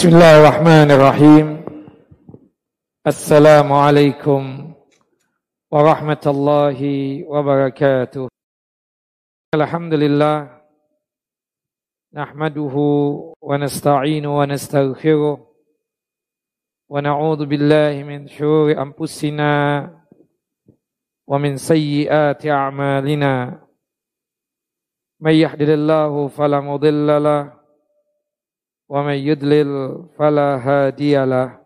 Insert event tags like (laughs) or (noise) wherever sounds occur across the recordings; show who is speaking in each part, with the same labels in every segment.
Speaker 1: بسم الله الرحمن الرحيم السلام عليكم ورحمة الله وبركاته الحمد لله نحمده ونستعين ونستغفره ونعوذ بالله من شرور أنفسنا ومن سيئات أعمالنا من يحدث الله فلا مضل له ومن يدلل فلا هادي له.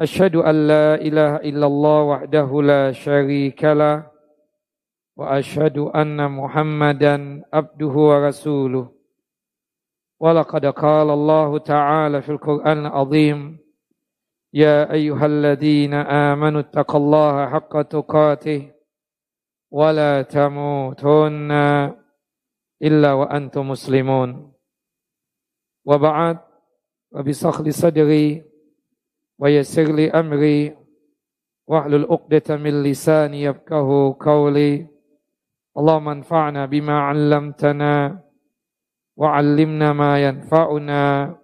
Speaker 1: أشهد أن لا إله إلا الله وحده لا شريك له. وأشهد أن محمدا عبده ورسوله. ولقد قال الله تعالى في القرآن العظيم يا أيها الذين آمنوا اتقوا الله حق تقاته ولا تموتن إلا وأنتم مسلمون. wa ba'd wa bisakh li sadri wa yassir li amri wahlul 'uqdatam min lisani yafqahu qawli Allahumma anfa'na bima 'allamtana wa 'allimna ma yanfa'una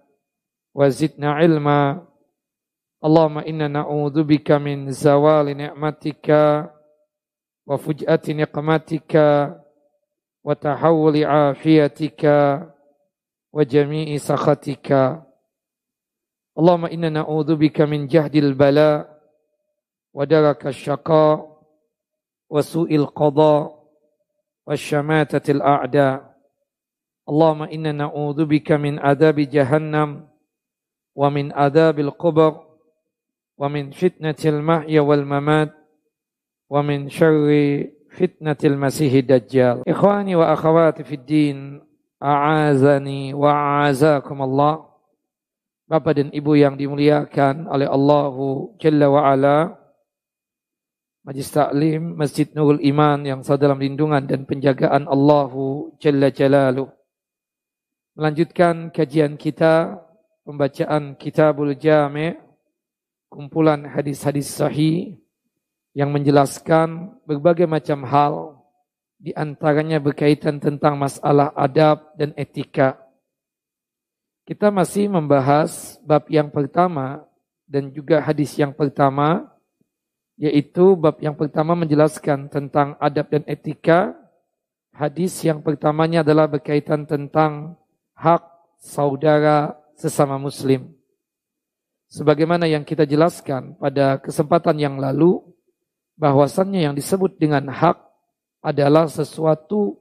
Speaker 1: wa zidna ilma Allahumma inna na'udzubika min zawali ni'matika wa fuj'ati niqmatika wa tahawuli وجميع سخطك. اللهم إنا نعوذ بك من جهد البلاء ودرك الشقاء وسوء القضاء والشماتة الأعداء. اللهم إنا نعوذ بك من عذاب جهنم ومن عذاب القبر ومن فتنة المحيا والممات ومن شر فتنة المسيح الدجال. إخواني وأخواتي في الدين A'azani wa Allah. Bapak dan Ibu yang dimuliakan oleh Allahu Jalla wa Ala. Majlis Taklim Masjid Nurul Iman yang selalu dalam lindungan dan penjagaan Allahu Jalla Jalaluh. Melanjutkan kajian kita, pembacaan Kitabul Jami' kumpulan hadis-hadis sahih yang menjelaskan berbagai macam hal di antaranya berkaitan tentang masalah adab dan etika. Kita masih membahas bab yang pertama dan juga hadis yang pertama, yaitu bab yang pertama menjelaskan tentang adab dan etika. Hadis yang pertamanya adalah berkaitan tentang hak saudara sesama muslim. Sebagaimana yang kita jelaskan pada kesempatan yang lalu, bahwasannya yang disebut dengan hak adalah sesuatu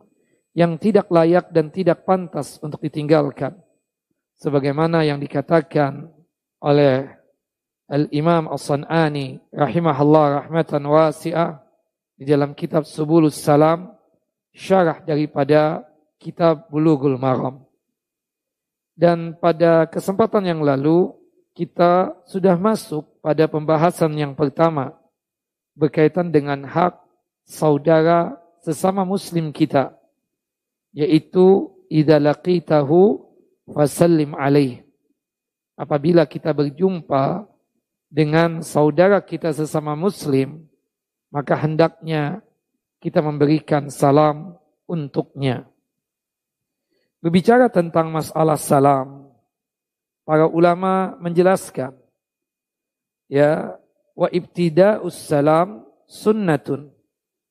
Speaker 1: yang tidak layak dan tidak pantas untuk ditinggalkan. Sebagaimana yang dikatakan oleh Al-Imam As-San'ani rahimahullah rahmatan wasi'ah di dalam kitab Subulus Salam syarah daripada kitab Bulughul Maram. Dan pada kesempatan yang lalu kita sudah masuk pada pembahasan yang pertama berkaitan dengan hak saudara sesama muslim kita yaitu idza laqitahu fasallim alaih. Apabila kita berjumpa dengan saudara kita sesama muslim maka hendaknya kita memberikan salam untuknya. Berbicara tentang masalah salam para ulama menjelaskan ya wa ibtida'us salam sunnatun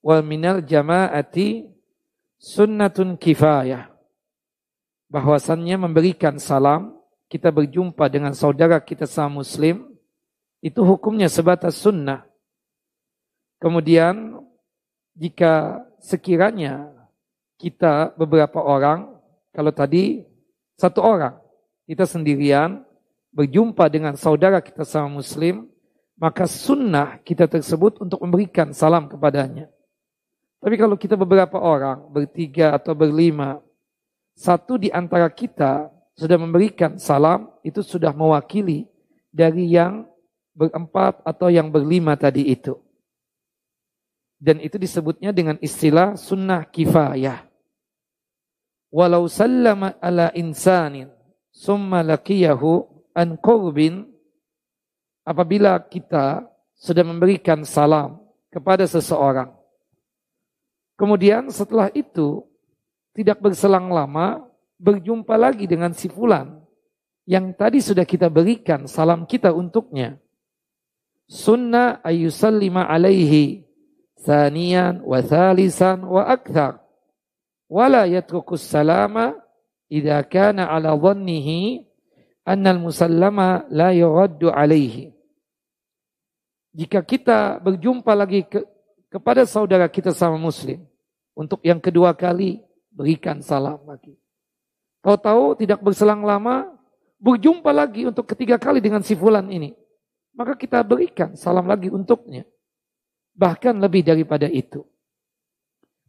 Speaker 1: wal minal jama'ati sunnatun kifayah. Bahwasannya memberikan salam, kita berjumpa dengan saudara kita sama muslim, itu hukumnya sebatas sunnah. Kemudian jika sekiranya kita beberapa orang, kalau tadi satu orang, kita sendirian berjumpa dengan saudara kita sama muslim, maka sunnah kita tersebut untuk memberikan salam kepadanya. Tapi kalau kita beberapa orang, bertiga atau berlima, satu di antara kita sudah memberikan salam, itu sudah mewakili dari yang berempat atau yang berlima tadi itu. Dan itu disebutnya dengan istilah sunnah kifayah. Walau sallama ala insanin summa laqiyahu an qurbin apabila kita sudah memberikan salam kepada seseorang Kemudian setelah itu tidak berselang lama berjumpa lagi dengan si fulan yang tadi sudah kita berikan salam kita untuknya. Sunnah ayusallima alaihi thaniyan wa thalisan wa akthar. Wala yatrukus salama idha kana ala dhannihi anna al-musallama la yuraddu alaihi. Jika kita berjumpa lagi ke, kepada saudara kita sama muslim, untuk yang kedua kali berikan salam lagi. Tahu-tahu tidak berselang lama, berjumpa lagi untuk ketiga kali dengan si fulan ini. Maka kita berikan salam lagi untuknya. Bahkan lebih daripada itu.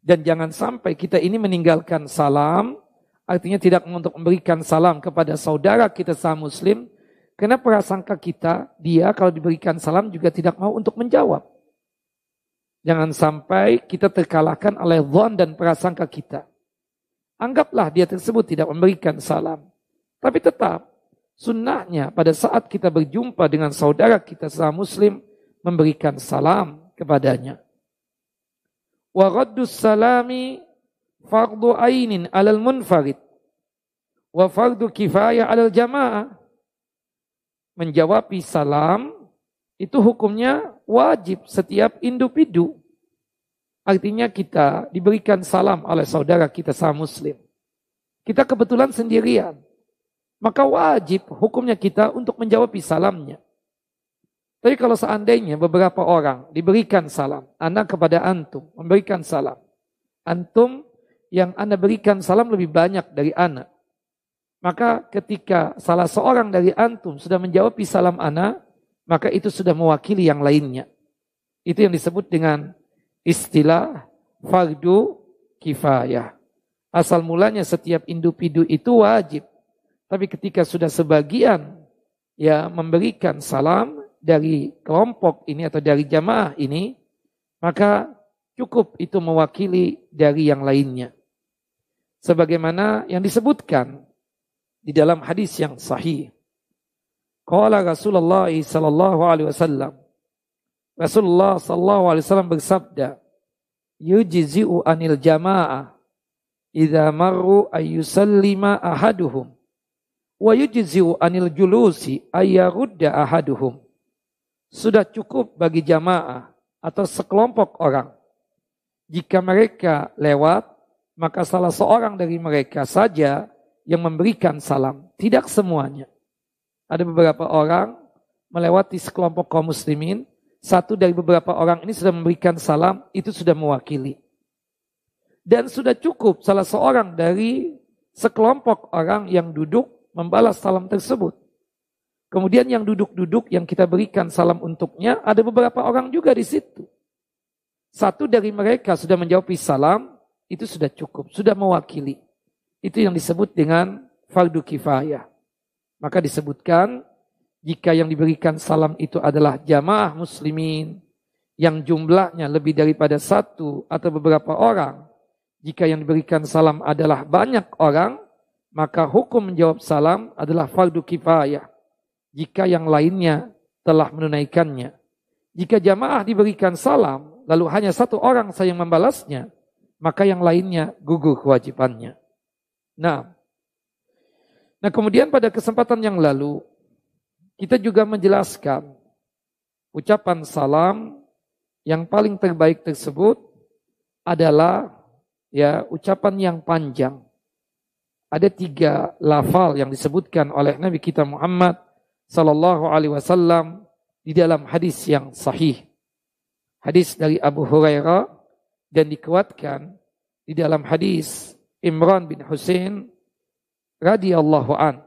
Speaker 1: Dan jangan sampai kita ini meninggalkan salam, artinya tidak untuk memberikan salam kepada saudara kita sama muslim, karena prasangka kita, dia kalau diberikan salam juga tidak mau untuk menjawab. Jangan sampai kita terkalahkan oleh zon dan prasangka kita. Anggaplah dia tersebut tidak memberikan salam. Tapi tetap Sunnahnya pada saat kita berjumpa dengan saudara kita sama muslim memberikan salam kepadanya. Wa raddus salami fardu ainin alal munfarid wa fardu kifayah alal jamaah. Menjawab salam itu hukumnya wajib setiap individu. Artinya kita diberikan salam oleh saudara kita sama muslim. Kita kebetulan sendirian maka wajib hukumnya kita untuk menjawab salamnya. Tapi kalau seandainya beberapa orang diberikan salam, anak kepada antum memberikan salam. Antum yang anda berikan salam lebih banyak dari anak. Maka ketika salah seorang dari antum sudah menjawab salam anak, maka itu sudah mewakili yang lainnya. Itu yang disebut dengan istilah fardu kifayah. Asal mulanya setiap individu itu wajib tapi ketika sudah sebagian ya memberikan salam dari kelompok ini atau dari jamaah ini, maka cukup itu mewakili dari yang lainnya. Sebagaimana yang disebutkan di dalam hadis yang sahih. Qala Rasulullah sallallahu alaihi wasallam Rasulullah sallallahu alaihi wasallam bersabda, "Yujzi'u anil jamaah idza marru ayyusallima ahaduhum." wa yujzi'u anil julusi ayyarudda ahaduhum. Sudah cukup bagi jamaah atau sekelompok orang. Jika mereka lewat, maka salah seorang dari mereka saja yang memberikan salam. Tidak semuanya. Ada beberapa orang melewati sekelompok kaum muslimin, satu dari beberapa orang ini sudah memberikan salam, itu sudah mewakili. Dan sudah cukup salah seorang dari sekelompok orang yang duduk membalas salam tersebut. Kemudian yang duduk-duduk yang kita berikan salam untuknya, ada beberapa orang juga di situ. Satu dari mereka sudah menjawab salam, itu sudah cukup, sudah mewakili. Itu yang disebut dengan fardu kifayah. Maka disebutkan, jika yang diberikan salam itu adalah jamaah muslimin, yang jumlahnya lebih daripada satu atau beberapa orang, jika yang diberikan salam adalah banyak orang, maka hukum menjawab salam adalah fardu kifayah jika yang lainnya telah menunaikannya. Jika jamaah diberikan salam, lalu hanya satu orang saja yang membalasnya, maka yang lainnya gugur kewajibannya. Nah, nah kemudian pada kesempatan yang lalu, kita juga menjelaskan ucapan salam yang paling terbaik tersebut adalah ya ucapan yang panjang ada tiga lafal yang disebutkan oleh Nabi kita Muhammad sallallahu alaihi wasallam di dalam hadis yang sahih. Hadis dari Abu Hurairah dan dikuatkan di dalam hadis Imran bin Husain radhiyallahu an.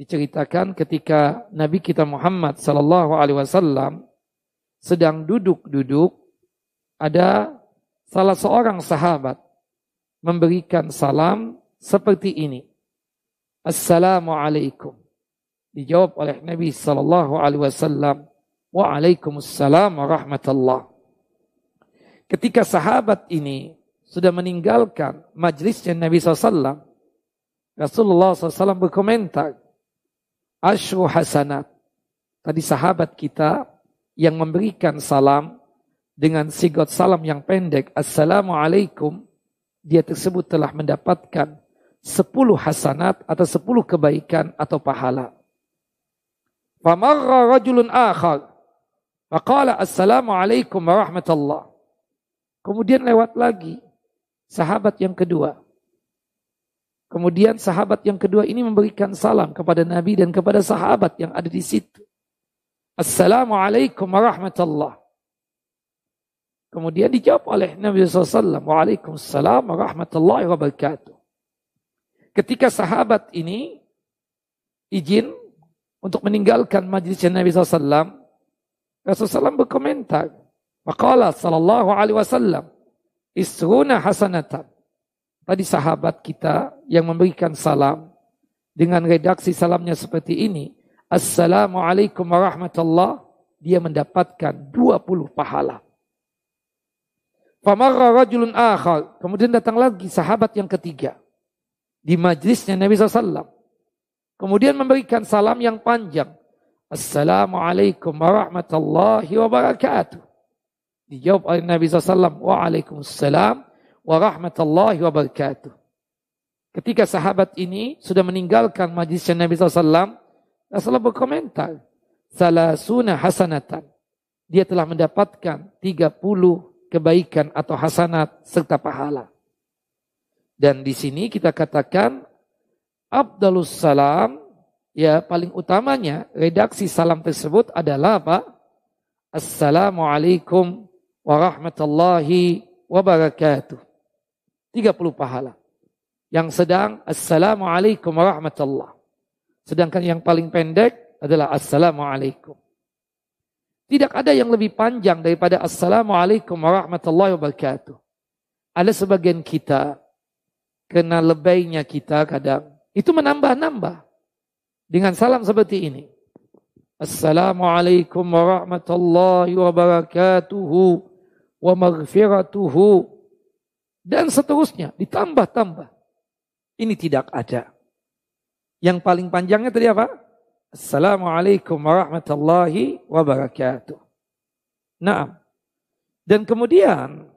Speaker 1: Diceritakan ketika Nabi kita Muhammad sallallahu alaihi wasallam sedang duduk-duduk ada salah seorang sahabat memberikan salam seperti ini. Assalamualaikum. Dijawab oleh Nabi sallallahu alaihi wasallam, "Waalaikumsalam warahmatullah." Ketika sahabat ini sudah meninggalkan majlisnya Nabi SAW, Rasulullah SAW berkomentar, Ashru hasanat. Tadi sahabat kita yang memberikan salam dengan sigot salam yang pendek, Assalamualaikum, dia tersebut telah mendapatkan sepuluh hasanat atau sepuluh kebaikan atau pahala. Famarra rajulun akhar. Faqala assalamualaikum warahmatullah. Kemudian lewat lagi sahabat yang kedua. Kemudian sahabat yang kedua ini memberikan salam kepada Nabi dan kepada sahabat yang ada di situ. Assalamualaikum warahmatullah. Kemudian dijawab oleh Nabi SAW. Waalaikumsalam warahmatullahi wabarakatuh. Ketika sahabat ini izin untuk meninggalkan majlis Nabi SAW, Rasulullah SAW berkomentar. Maqala sallallahu alaihi wasallam. Isruna hasanatan. Tadi sahabat kita yang memberikan salam dengan redaksi salamnya seperti ini. Assalamualaikum warahmatullah. Dia mendapatkan 20 pahala. Famarra rajulun akhar. Kemudian datang lagi sahabat yang ketiga. Di majlisnya Nabi SAW. Kemudian memberikan salam yang panjang. Assalamualaikum warahmatullahi wabarakatuh. Dijawab oleh Nabi SAW. Waalaikumsalam warahmatullahi wabarakatuh. Ketika sahabat ini sudah meninggalkan majlis Nabi SAW, Rasulullah berkomentar, Salasuna hasanatan. Dia telah mendapatkan 30 kebaikan atau hasanat serta pahala. Dan di sini kita katakan Abdulus salam ya paling utamanya redaksi salam tersebut adalah apa? Assalamualaikum warahmatullahi wabarakatuh. 30 pahala. Yang sedang Assalamualaikum warahmatullah. Sedangkan yang paling pendek adalah Assalamualaikum. Tidak ada yang lebih panjang daripada Assalamualaikum warahmatullahi wabarakatuh. Ada sebagian kita, kena lebihnya kita kadang, itu menambah-nambah. Dengan salam seperti ini. Assalamualaikum warahmatullahi wabarakatuhu wa maghfiratuhu dan seterusnya ditambah-tambah. Ini tidak ada. Yang paling panjangnya tadi apa? Assalamualaikum warahmatullahi wabarakatuh. Nah, dan kemudian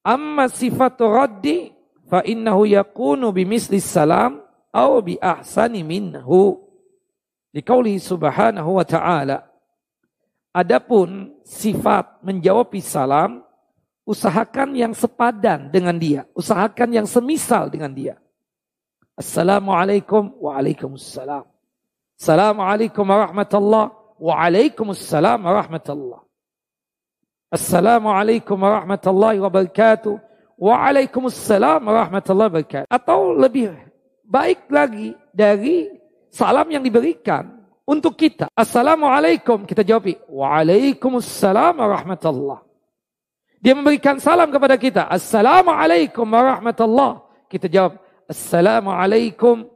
Speaker 1: amma sifatu raddi fa innahu yakunu bimisli salam au bi ahsani minhu. Dikauli subhanahu wa ta'ala. Adapun sifat menjawab salam usahakan yang sepadan dengan dia, usahakan yang semisal dengan dia. Assalamualaikum waalaikumsalam. Assalamualaikum warahmatullah waalaikumsalam warahmatullah. Assalamualaikum warahmatullahi wabarakatuh. Waalaikumsalam warahmatullahi wabarakatuh. Atau lebih baik lagi dari salam yang diberikan untuk kita. Assalamualaikum. Kita jawab. Waalaikumsalam warahmatullah. Dia memberikan salam kepada kita. Assalamualaikum warahmatullah. Kita jawab. Assalamualaikum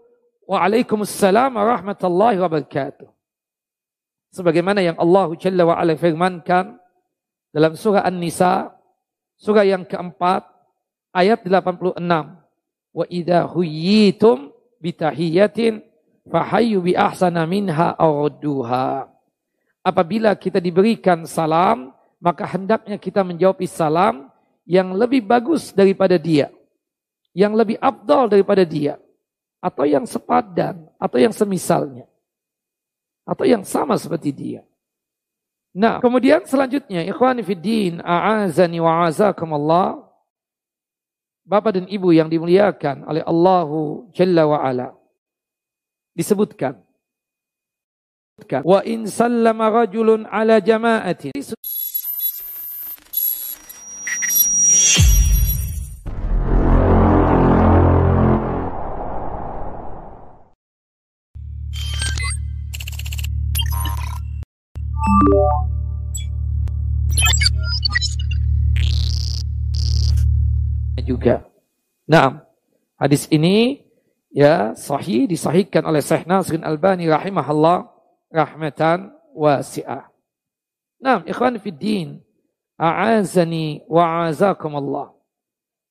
Speaker 1: waalaikumsalam warahmatullahi wabarakatuh. Sebagaimana yang Allah Jalla wa'ala firmankan dalam surah An-Nisa, surah yang keempat, ayat 86. Wa idha huyitum bitahiyatin fahayyu bi ahsana minha awudduha. Apabila kita diberikan salam, maka hendaknya kita menjawab salam yang lebih bagus daripada dia, yang lebih abdal daripada dia, atau yang sepadan, atau yang semisalnya, atau yang sama seperti dia. Nah, kemudian selanjutnya, ikhwani fiddin, a'azani wa Allah, Bapak dan Ibu yang dimuliakan oleh Allahu Jalla wa Ala. Disebutkan. Wa in sallama rajulun ala jama'atin. Nah, hadis ini ya sahih disahihkan oleh Syekh Nasrin Albani rahimahullah rahmatan wasi'ah. Nah, ikhwan fi din, a'azani wa a'azakum Allah.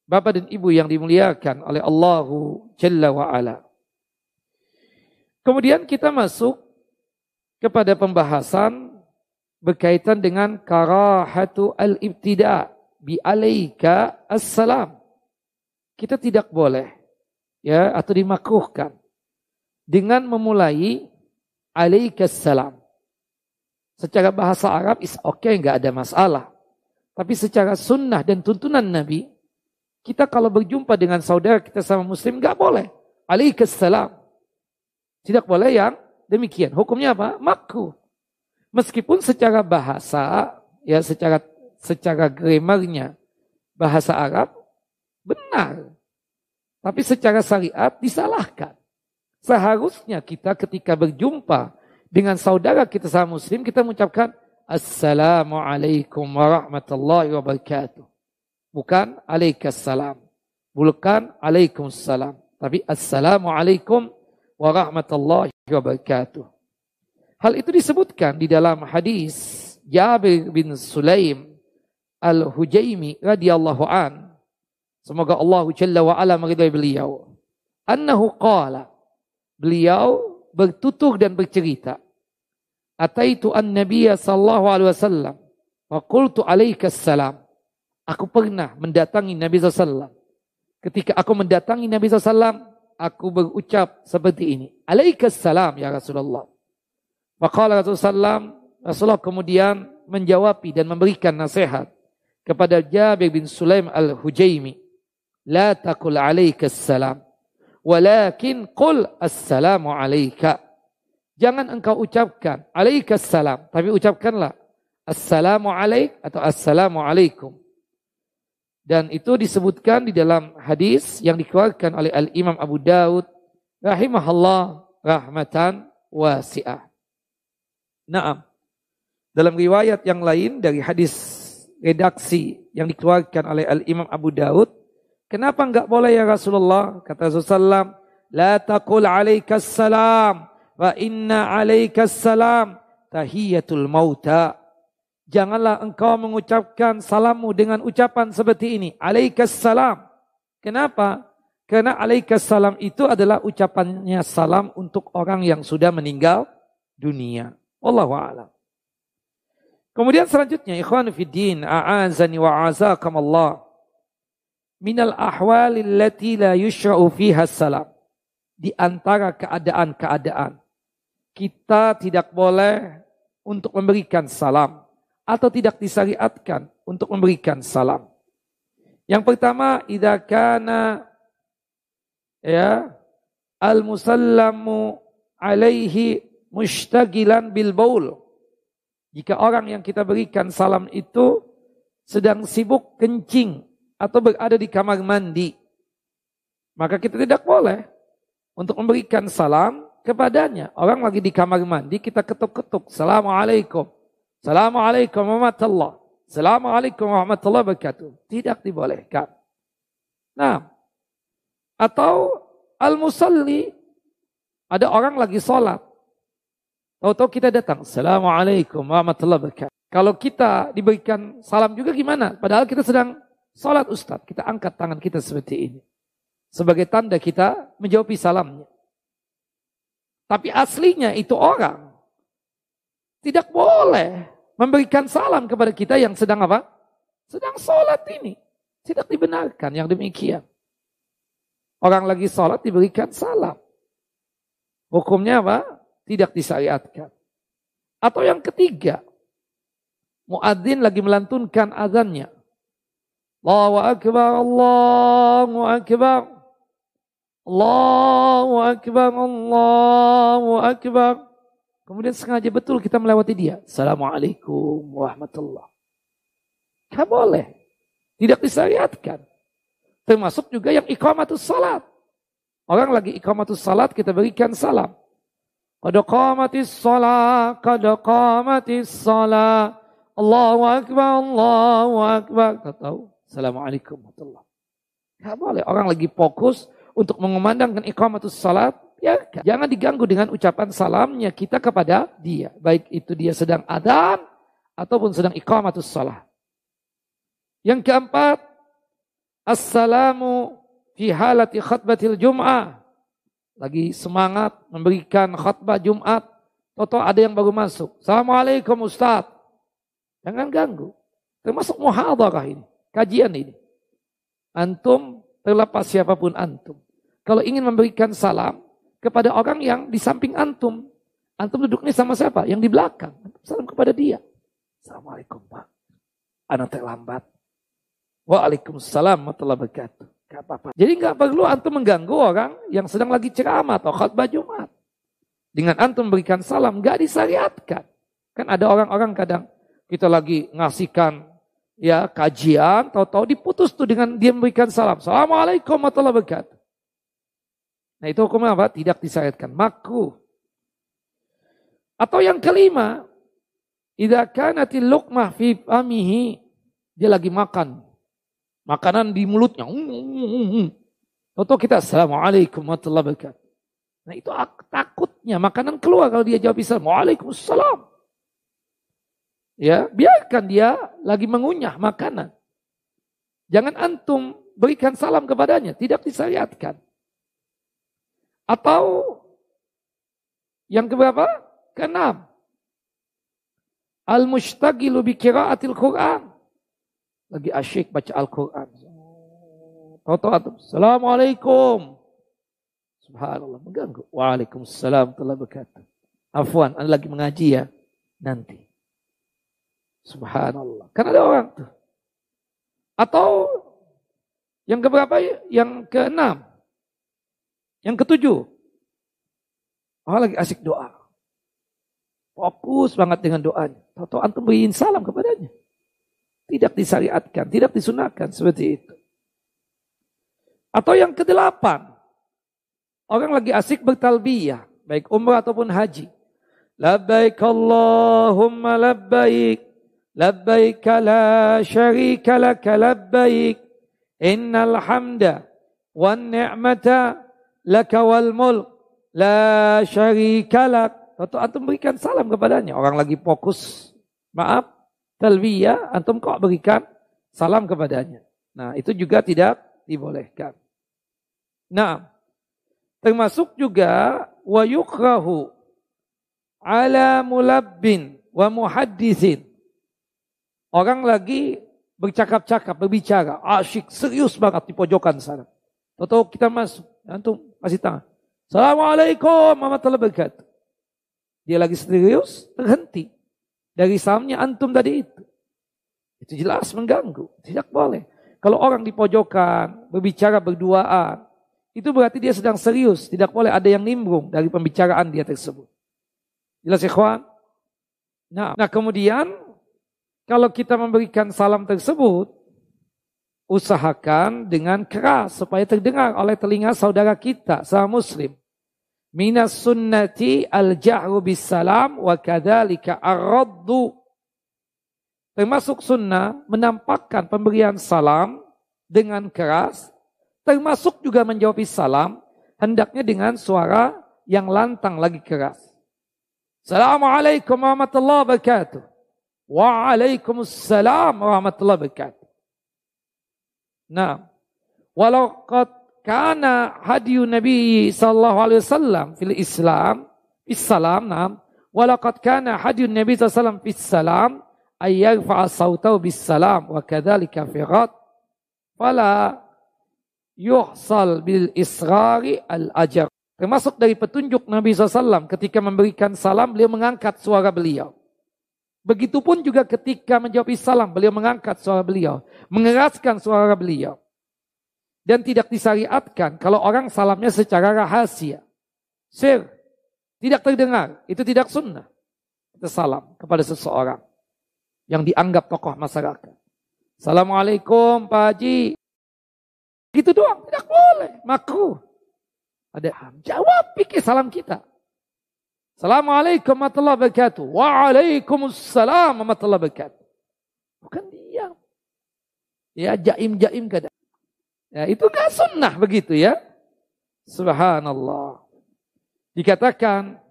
Speaker 1: Bapak dan Ibu yang dimuliakan oleh Allahu Jalla wa Ala. Kemudian kita masuk kepada pembahasan berkaitan dengan karahatu al-ibtida bi alaika assalam. Kita tidak boleh ya atau dimakruhkan dengan memulai alaikassalam. Secara bahasa Arab is okay, nggak ada masalah. Tapi secara sunnah dan tuntunan Nabi, kita kalau berjumpa dengan saudara kita sama muslim nggak boleh. Alaikassalam. Tidak boleh yang demikian. Hukumnya apa? Makruh. Meskipun secara bahasa, ya secara secara grammarnya bahasa Arab benar. Tapi secara syariat disalahkan. Seharusnya kita ketika berjumpa dengan saudara kita sama muslim, kita mengucapkan Assalamualaikum warahmatullahi wabarakatuh. Bukan alaikassalam. Bukan alaikumussalam. Tapi Assalamualaikum warahmatullahi wabarakatuh. Hal itu disebutkan di dalam hadis Jabir bin Sulaim Al-Hujaimi radhiyallahu an. Semoga Allah Jalla wa ala meridai beliau. Annahu qala. Beliau bertutur dan bercerita. Ataitu an-nabiyya sallallahu alaihi wasallam wa qultu alaika salam. Aku pernah mendatangi Nabi SAW. Ketika aku mendatangi Nabi SAW, aku berucap seperti ini. Alaikas salam ya Rasulullah. Maka Rasulullah Rasulullah kemudian menjawab dan memberikan nasihat kepada Jabir bin Sulaim al-Hujaimi. La taqul alaikas salam. Walakin qul assalamu alaika. Jangan engkau ucapkan alaikas salam, tapi ucapkanlah assalamu alaik atau assalamu alaikum. Dan itu disebutkan di dalam hadis yang dikeluarkan oleh Al-Imam Abu Daud rahimahullah rahmatan wasi'ah. Naam. Dalam riwayat yang lain dari hadis redaksi yang dikeluarkan oleh Al-Imam Abu Daud, kenapa enggak boleh ya Rasulullah? Kata Rasulullah, la taqul alaikas salam Wa inna alaikas salam tahiyatul mauta. Janganlah engkau mengucapkan salammu dengan ucapan seperti ini. Alaikas salam. Kenapa? Karena alaikas salam itu adalah ucapannya salam untuk orang yang sudah meninggal dunia. Wallahu a'lam. Kemudian selanjutnya ikhwan fiddin a'azani wa azakum Allah minal ahwalil lati la yushra'u fiha salam di antara keadaan-keadaan kita tidak boleh untuk memberikan salam atau tidak disyariatkan untuk memberikan salam. Yang pertama, idza kana ya al-musallamu alaihi mushtagilan bil baul. Jika orang yang kita berikan salam itu sedang sibuk kencing atau berada di kamar mandi, maka kita tidak boleh untuk memberikan salam kepadanya. Orang lagi di kamar mandi, kita ketuk-ketuk. Assalamualaikum. Assalamualaikum warahmatullahi Assalamualaikum warahmatullahi wabarakatuh. Tidak dibolehkan. Nah, atau al-musalli, ada orang lagi sholat. Tahu-tahu kita datang. Assalamualaikum warahmatullahi wabarakatuh. Kalau kita diberikan salam juga gimana? Padahal kita sedang sholat Ustaz. Kita angkat tangan kita seperti ini. Sebagai tanda kita menjawab salamnya. Tapi aslinya itu orang. Tidak boleh memberikan salam kepada kita yang sedang apa? Sedang sholat ini. Tidak dibenarkan yang demikian. Orang lagi sholat diberikan salam. Hukumnya apa? Tidak disyariatkan. Atau yang ketiga, muadzin lagi melantunkan azannya. Allahu Akbar, Allahu Akbar. Allahu Akbar, Allahu Akbar. Kemudian sengaja betul kita melewati dia. Assalamualaikum warahmatullah. Tidak boleh. Tidak disyariatkan. Termasuk juga yang iqamatus salat. Orang lagi iqamatus salat kita berikan salam. Qad salat, qad salat. Allahu Akbar, Allahu Akbar. Tahu. Assalamualaikum warahmatullah. Tidak boleh. Orang lagi fokus untuk mengumandangkan iqamatus salat, ya jangan diganggu dengan ucapan salamnya kita kepada dia. Baik itu dia sedang adan ataupun sedang iqamatus salat. Yang keempat, assalamu fi halati khutbatil jum'ah. Lagi semangat memberikan khutbah Jumat. Toto ada yang baru masuk. Assalamualaikum Ustaz. Jangan ganggu. Termasuk muhadarah ini. Kajian ini. Antum terlepas siapa pun antum. kalau ingin memberikan salam kepada orang yang di samping antum. Antum duduknya sama siapa? Yang di belakang. Salam kepada dia. Assalamualaikum Pak. Anak terlambat. Waalaikumsalam warahmatullahi wabarakatuh. Gak. Jadi nggak perlu antum mengganggu orang yang sedang lagi ceramah atau khutbah Jumat. Dengan antum memberikan salam, nggak disyariatkan. Kan ada orang-orang kadang kita lagi ngasihkan ya kajian, tahu-tahu diputus tuh dengan dia memberikan salam. Assalamualaikum warahmatullahi wabarakatuh. Nah itu hukumnya apa? Tidak disyariatkan. Makruh. Atau yang kelima, idza kanatil luqmah fi famihi, dia lagi makan. Makanan di mulutnya. Atau kita Assalamualaikum warahmatullahi wabarakatuh. Nah itu takutnya makanan keluar kalau dia jawab Islam. Waalaikumsalam. Ya, biarkan dia lagi mengunyah makanan. Jangan antum berikan salam kepadanya, tidak disyariatkan. Atau yang keberapa? Keenam. Al-mushtagilu bi qiraatil Quran. Lagi asyik baca Al-Quran. Tahu-tahu Assalamualaikum. Subhanallah, mengganggu. Waalaikumsalam warahmatullahi wabarakatuh. Afwan, anda lagi mengaji ya? Nanti. Subhanallah. Kan ada orang tuh. Atau yang keberapa? Yang keenam. Yang ketujuh, orang lagi asik doa. Fokus banget dengan doanya. Tahu-tahu antum beriin salam kepadanya. Tidak disyariatkan, tidak disunahkan seperti itu. Atau yang kedelapan, orang lagi asik bertalbiyah, baik umrah ataupun haji. Labbaik Allahumma labbaik, syarika laka labbaik, innal hamda wan ni'mata laka wal mulk la syarika lak. Atau antum berikan salam kepadanya. Orang lagi fokus, maaf, talbiyah, antum kok berikan salam kepadanya. Nah, itu juga tidak dibolehkan. Nah, termasuk juga wa yukrahu ala mulabbin wa muhaddisin. Orang lagi bercakap-cakap, berbicara, asyik, serius banget di pojokan sana. Atau kita masuk, antum masih tangan. Assalamualaikum warahmatullahi wabarakatuh. Dia lagi serius, terhenti. Dari salamnya antum tadi itu. Itu jelas mengganggu. Tidak boleh. Kalau orang di pojokan, berbicara berduaan, itu berarti dia sedang serius. Tidak boleh ada yang nimbrung dari pembicaraan dia tersebut. Jelas ikhwan? Nah, nah kemudian kalau kita memberikan salam tersebut, usahakan dengan keras supaya terdengar oleh telinga saudara kita, sama muslim. Minas sunnati al-ja'ru bis salam wa kadzalika ar-raddu. Termasuk sunnah menampakkan pemberian salam dengan keras, termasuk juga menjawab salam hendaknya dengan suara yang lantang lagi keras. Assalamualaikum warahmatullahi wabarakatuh. Waalaikumsalam warahmatullahi wabarakatuh. Nah, walau qad kana hadiyu Nabi sallallahu alaihi wasallam fil Islam, fis salam, nah, Nabi sallallahu alaihi wasallam fis salam ay yarfa'a sautahu bis salam wa kadzalika fi ghad fala yuhsal bil israri al ajar. Termasuk dari petunjuk Nabi SAW ketika memberikan salam, beliau mengangkat suara beliau. Begitupun juga ketika menjawab salam, beliau mengangkat suara beliau, mengeraskan suara beliau. Dan tidak disyariatkan kalau orang salamnya secara rahasia. Sir, tidak terdengar, itu tidak sunnah. Kita salam kepada seseorang yang dianggap tokoh masyarakat. Assalamualaikum Pak Haji. Gitu doang, tidak boleh, makruh. Ada jawab pikir salam kita. Assalamualaikum warahmatullahi wabarakatuh. Waalaikumsalam warahmatullahi wabarakatuh. Bukan diam. Ya jaim-jaim kadang. Ya, itu gak sunnah begitu ya. Subhanallah. Dikatakan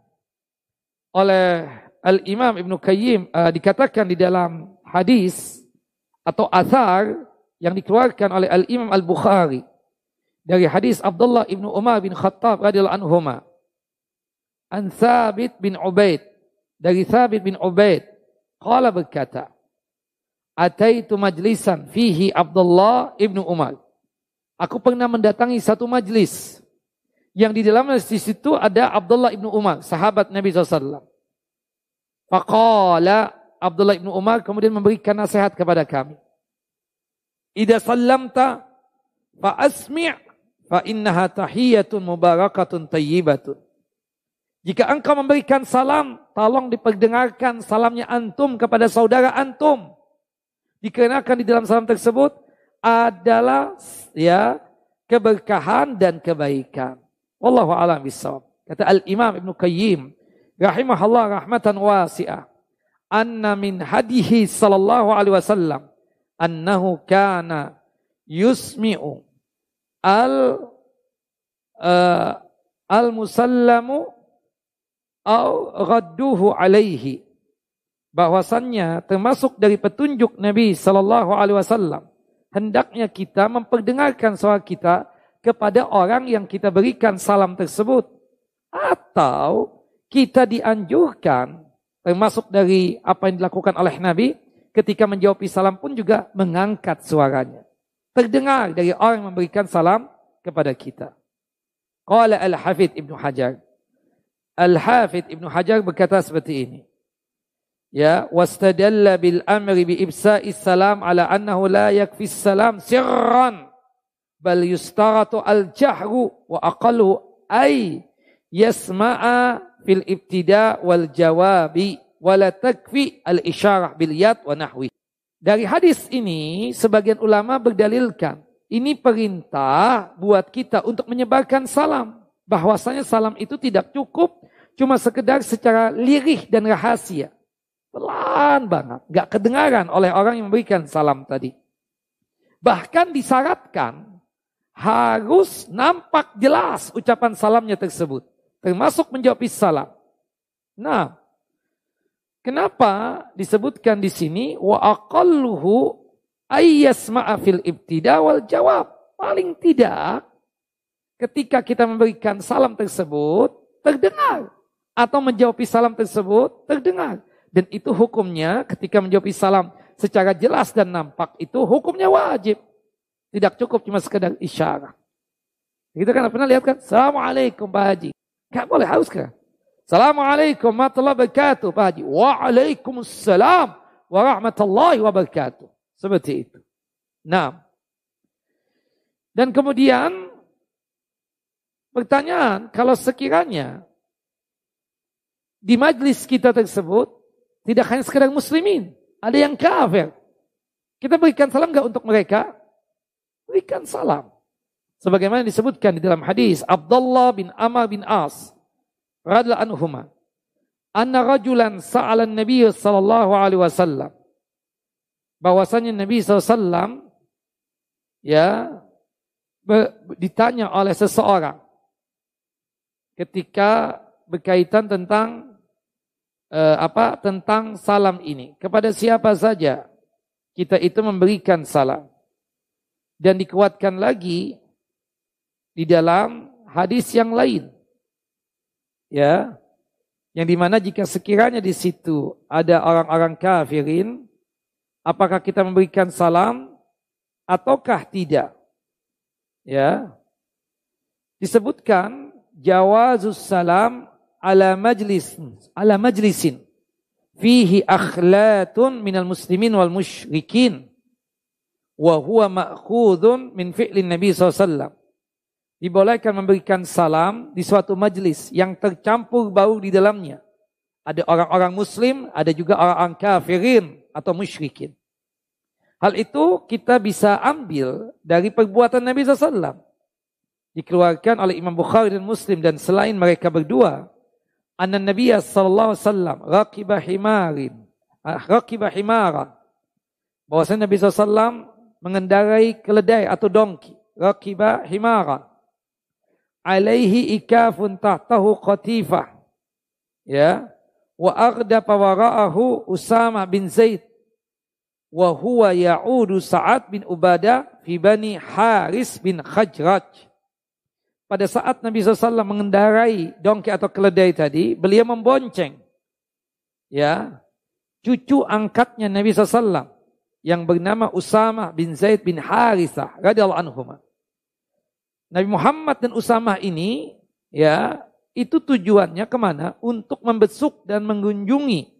Speaker 1: oleh Al-Imam Ibn Qayyim, uh, dikatakan di dalam hadis atau athar yang dikeluarkan oleh Al-Imam Al-Bukhari dari hadis Abdullah Ibn Umar bin Khattab radhiyallahu anhuma an Thabit bin Ubaid dari Thabit bin Ubaid qala berkata ataitu majlisan fihi Abdullah ibnu Umar aku pernah mendatangi satu majlis Yang di dalam di situ ada Abdullah ibnu Umar, sahabat Nabi SAW. Faqala Abdullah ibnu Umar kemudian memberikan nasihat kepada kami. Ida sallamta fa asmi' fa innaha tahiyatun mubarakatun tayyibatun. Jika engkau memberikan salam, tolong diperdengarkan salamnya antum kepada saudara antum. Dikarenakan di dalam salam tersebut adalah ya keberkahan dan kebaikan. Wallahu a'lam bishawab. Kata Al-Imam Ibn Qayyim rahimahullah rahmatan wasi'ah. Anna min hadihi sallallahu alaihi wasallam annahu kana yusmi'u al uh, al musallamu au radduhu alaihi bahwasannya termasuk dari petunjuk Nabi sallallahu alaihi wasallam hendaknya kita memperdengarkan suara kita kepada orang yang kita berikan salam tersebut. Atau kita dianjurkan, termasuk dari apa yang dilakukan oleh Nabi, ketika menjawab salam pun juga mengangkat suaranya. Terdengar dari orang yang memberikan salam kepada kita. Qala Al-Hafidh Ibnu Hajar. Al-Hafidh Ibnu Hajar berkata seperti ini. Ya, wastadalla bil amri bi ibsa'is salam ala annahu la yakfi salam sirran bal yustaratu al jahru wa aqallu ay yasma'a fil ibtida wal jawabi wala takfi al isyarah bil yad wa nahwi. Dari hadis ini sebagian ulama berdalilkan ini perintah buat kita untuk menyebarkan salam. Bahwasanya salam itu tidak cukup cuma sekedar secara lirih dan rahasia. Pelan banget, gak kedengaran oleh orang yang memberikan salam tadi. Bahkan disyaratkan harus nampak jelas ucapan salamnya tersebut. Termasuk menjawab salam. Nah, kenapa disebutkan di sini wa aqalluhu ayyasma'a fil ibtida wal jawab. Paling tidak ketika kita memberikan salam tersebut terdengar atau menjawab salam tersebut terdengar dan itu hukumnya ketika menjawab salam secara jelas dan nampak itu hukumnya wajib. Tidak cukup cuma sekedar isyarat. Kita kan pernah lihat kan? Assalamualaikum Pak Haji. Gak boleh, harus kan? Assalamualaikum warahmatullahi wabarakatuh Pak Haji. Waalaikumsalam warahmatullahi wabarakatuh. Seperti itu. Nah. Dan kemudian pertanyaan, kalau sekiranya di majlis kita tersebut tidak hanya sekedar muslimin, ada yang kafir. Kita berikan salam enggak untuk mereka? berikan salam. Sebagaimana disebutkan di dalam hadis Abdullah bin Amr bin As radhiyallahu anhuma anna rajulan sa'ala Nabi sallallahu alaihi wasallam bahwasanya Nabi SAW ya ditanya oleh seseorang ketika berkaitan tentang eh, apa tentang salam ini kepada siapa saja kita itu memberikan salam dan dikuatkan lagi di dalam hadis yang lain. Ya. Yang di mana jika sekiranya di situ ada orang-orang kafirin, apakah kita memberikan salam ataukah tidak? Ya. Disebutkan jawazus salam ala majlis ala majlisin fihi akhlatun minal muslimin wal musyrikin wa huwa ma'khudun min fi'lin Nabi SAW. Dibolehkan memberikan salam di suatu majlis yang tercampur bau di dalamnya. Ada orang-orang muslim, ada juga orang-orang kafirin atau musyrikin. Hal itu kita bisa ambil dari perbuatan Nabi SAW. Dikeluarkan oleh Imam Bukhari dan Muslim dan selain mereka berdua. Anna Nabi SAW raqibah himarin. Ah, raqibah himaran. Bahwasanya Nabi SAW mengendarai keledai atau dongki. Rakiba himara. Alaihi ikafun tahtahu qatifah. Ya. Wa agda pawara'ahu Usama bin Zaid. Wa huwa ya'udu Sa'ad bin Ubadah fi bani Haris bin Khajraj. Pada saat Nabi SAW mengendarai dongki atau keledai tadi, beliau membonceng. Ya, cucu angkatnya Nabi SAW yang bernama Usama bin Zaid bin Harithah radhiyallahu anhu. Nabi Muhammad dan Usama ini ya itu tujuannya ke mana? Untuk membesuk dan mengunjungi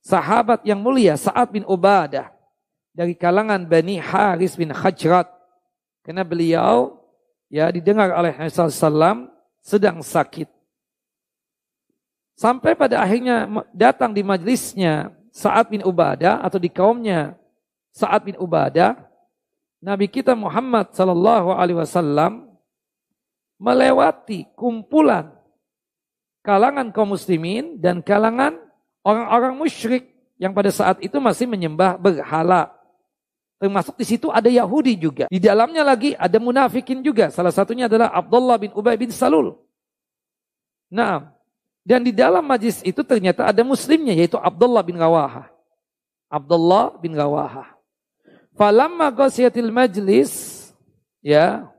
Speaker 1: sahabat yang mulia Sa'ad bin Ubadah dari kalangan Bani Haris bin Khajrat. Karena beliau ya didengar oleh Rasulullah SAW sedang sakit. Sampai pada akhirnya datang di majlisnya Sa'ad bin Ubadah atau di kaumnya Sa'ad bin Ubadah, Nabi kita Muhammad sallallahu alaihi wasallam melewati kumpulan kalangan kaum muslimin dan kalangan orang-orang musyrik yang pada saat itu masih menyembah berhala. Termasuk di situ ada Yahudi juga. Di dalamnya lagi ada munafikin juga. Salah satunya adalah Abdullah bin Ubay bin Salul. Nah, dan di dalam majlis itu ternyata ada muslimnya yaitu Abdullah bin Rawaha. Abdullah bin Rawaha. Falamma ghasiyatil majlis ya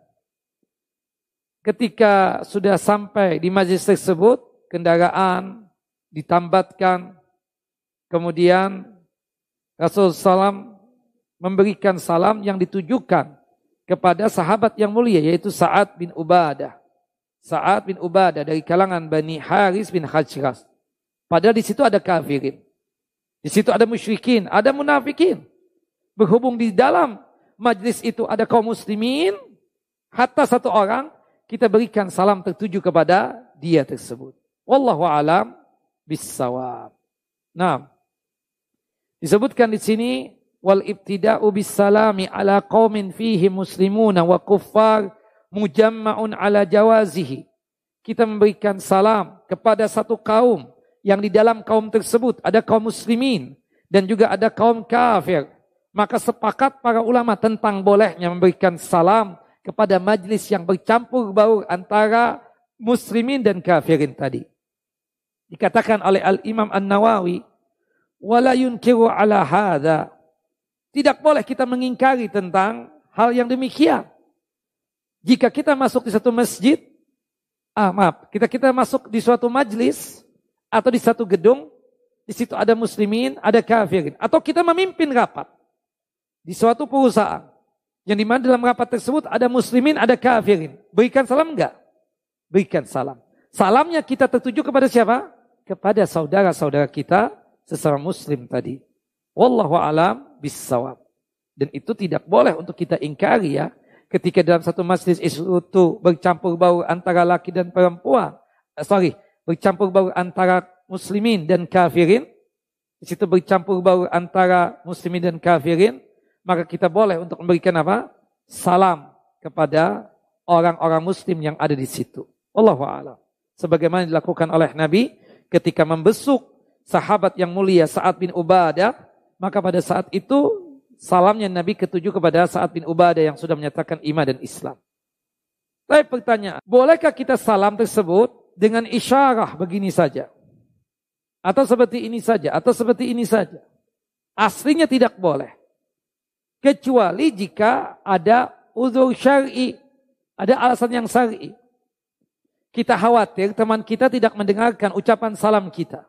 Speaker 1: ketika sudah sampai di majlis tersebut kendaraan ditambatkan kemudian Rasulullah SAW memberikan salam yang ditujukan kepada sahabat yang mulia yaitu Sa'ad bin Ubadah. Sa'ad bin Ubadah dari kalangan Bani Haris bin Hajras. Padahal di situ ada kafirin. Di situ ada musyrikin, ada munafikin. Berhubung di dalam majlis itu ada kaum muslimin, hatta satu orang, kita berikan salam tertuju kepada dia tersebut. Wallahu alam bisawab. Nah, disebutkan di sini wal ibtida'u bis salami ala qaumin fihi muslimuna wa kuffar mujamma'un ala jawazihi. Kita memberikan salam kepada satu kaum yang di dalam kaum tersebut ada kaum muslimin dan juga ada kaum kafir. Maka sepakat para ulama tentang bolehnya memberikan salam kepada majlis yang bercampur baur antara muslimin dan kafirin tadi. Dikatakan oleh Al-Imam An-Nawawi, wala yunkiru ala hadha tidak boleh kita mengingkari tentang hal yang demikian. Jika kita masuk di satu masjid, ah maaf, kita kita masuk di suatu majlis atau di satu gedung, di situ ada muslimin, ada kafirin, atau kita memimpin rapat di suatu perusahaan yang di mana dalam rapat tersebut ada muslimin, ada kafirin. Berikan salam enggak? Berikan salam. Salamnya kita tertuju kepada siapa? Kepada saudara-saudara kita sesama muslim tadi. Wallahu alam bisawab. Dan itu tidak boleh untuk kita ingkari ya. Ketika dalam satu majlis itu bercampur bau antara laki dan perempuan. Eh, sorry, bercampur bau antara muslimin dan kafirin. Di situ bercampur bau antara muslimin dan kafirin. Maka kita boleh untuk memberikan apa? Salam kepada orang-orang muslim yang ada di situ. Allahu a'lam. Sebagaimana dilakukan oleh Nabi ketika membesuk sahabat yang mulia Sa'ad bin Ubadah maka pada saat itu salamnya Nabi ketujuh kepada Sa'ad bin Ubadah yang sudah menyatakan iman dan Islam. Tapi pertanyaan, bolehkah kita salam tersebut dengan isyarah begini saja? Atau seperti ini saja? Atau seperti ini saja? Aslinya tidak boleh. Kecuali jika ada uzur syar'i. Ada alasan yang syar'i. Kita khawatir teman kita tidak mendengarkan ucapan salam kita.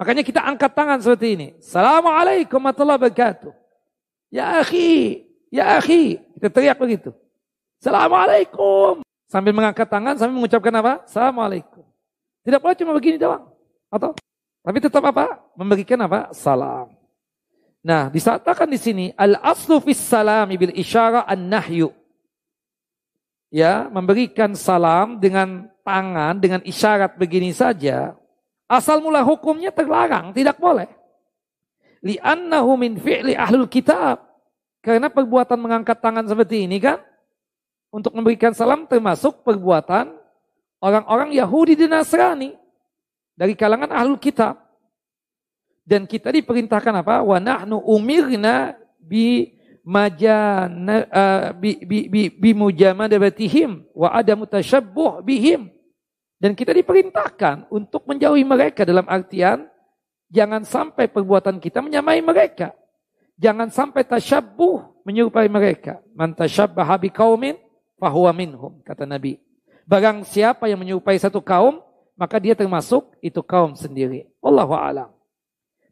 Speaker 1: Makanya kita angkat tangan seperti ini. Assalamualaikum warahmatullahi wabarakatuh. Ya akhi, ya akhi. Kita teriak begitu. Assalamualaikum. Sambil mengangkat tangan, sambil mengucapkan apa? Assalamualaikum. Tidak boleh cuma begini doang. Atau? Tapi tetap apa? Memberikan apa? Salam. Nah, disatakan di sini al-aslu fis salami bil isyara an-nahyu. Ya, memberikan salam dengan tangan dengan isyarat begini saja Asal mula hukumnya terlarang, tidak boleh. Li'annahu min fi'li ahlul kitab. Karena perbuatan mengangkat tangan seperti ini kan, untuk memberikan salam termasuk perbuatan orang-orang Yahudi dan Nasrani. Dari kalangan ahlul kitab. Dan kita diperintahkan apa? Wa nahnu umirna bi majana uh, bi bi bi, bi wa ada mutashabbuh bihim dan kita diperintahkan untuk menjauhi mereka dalam artian jangan sampai perbuatan kita menyamai mereka. Jangan sampai tasyabuh menyerupai mereka. Man tasyabbaha biqaumin fahuwa minhum kata Nabi. Barang siapa yang menyerupai satu kaum, maka dia termasuk itu kaum sendiri. Allahu a'lam.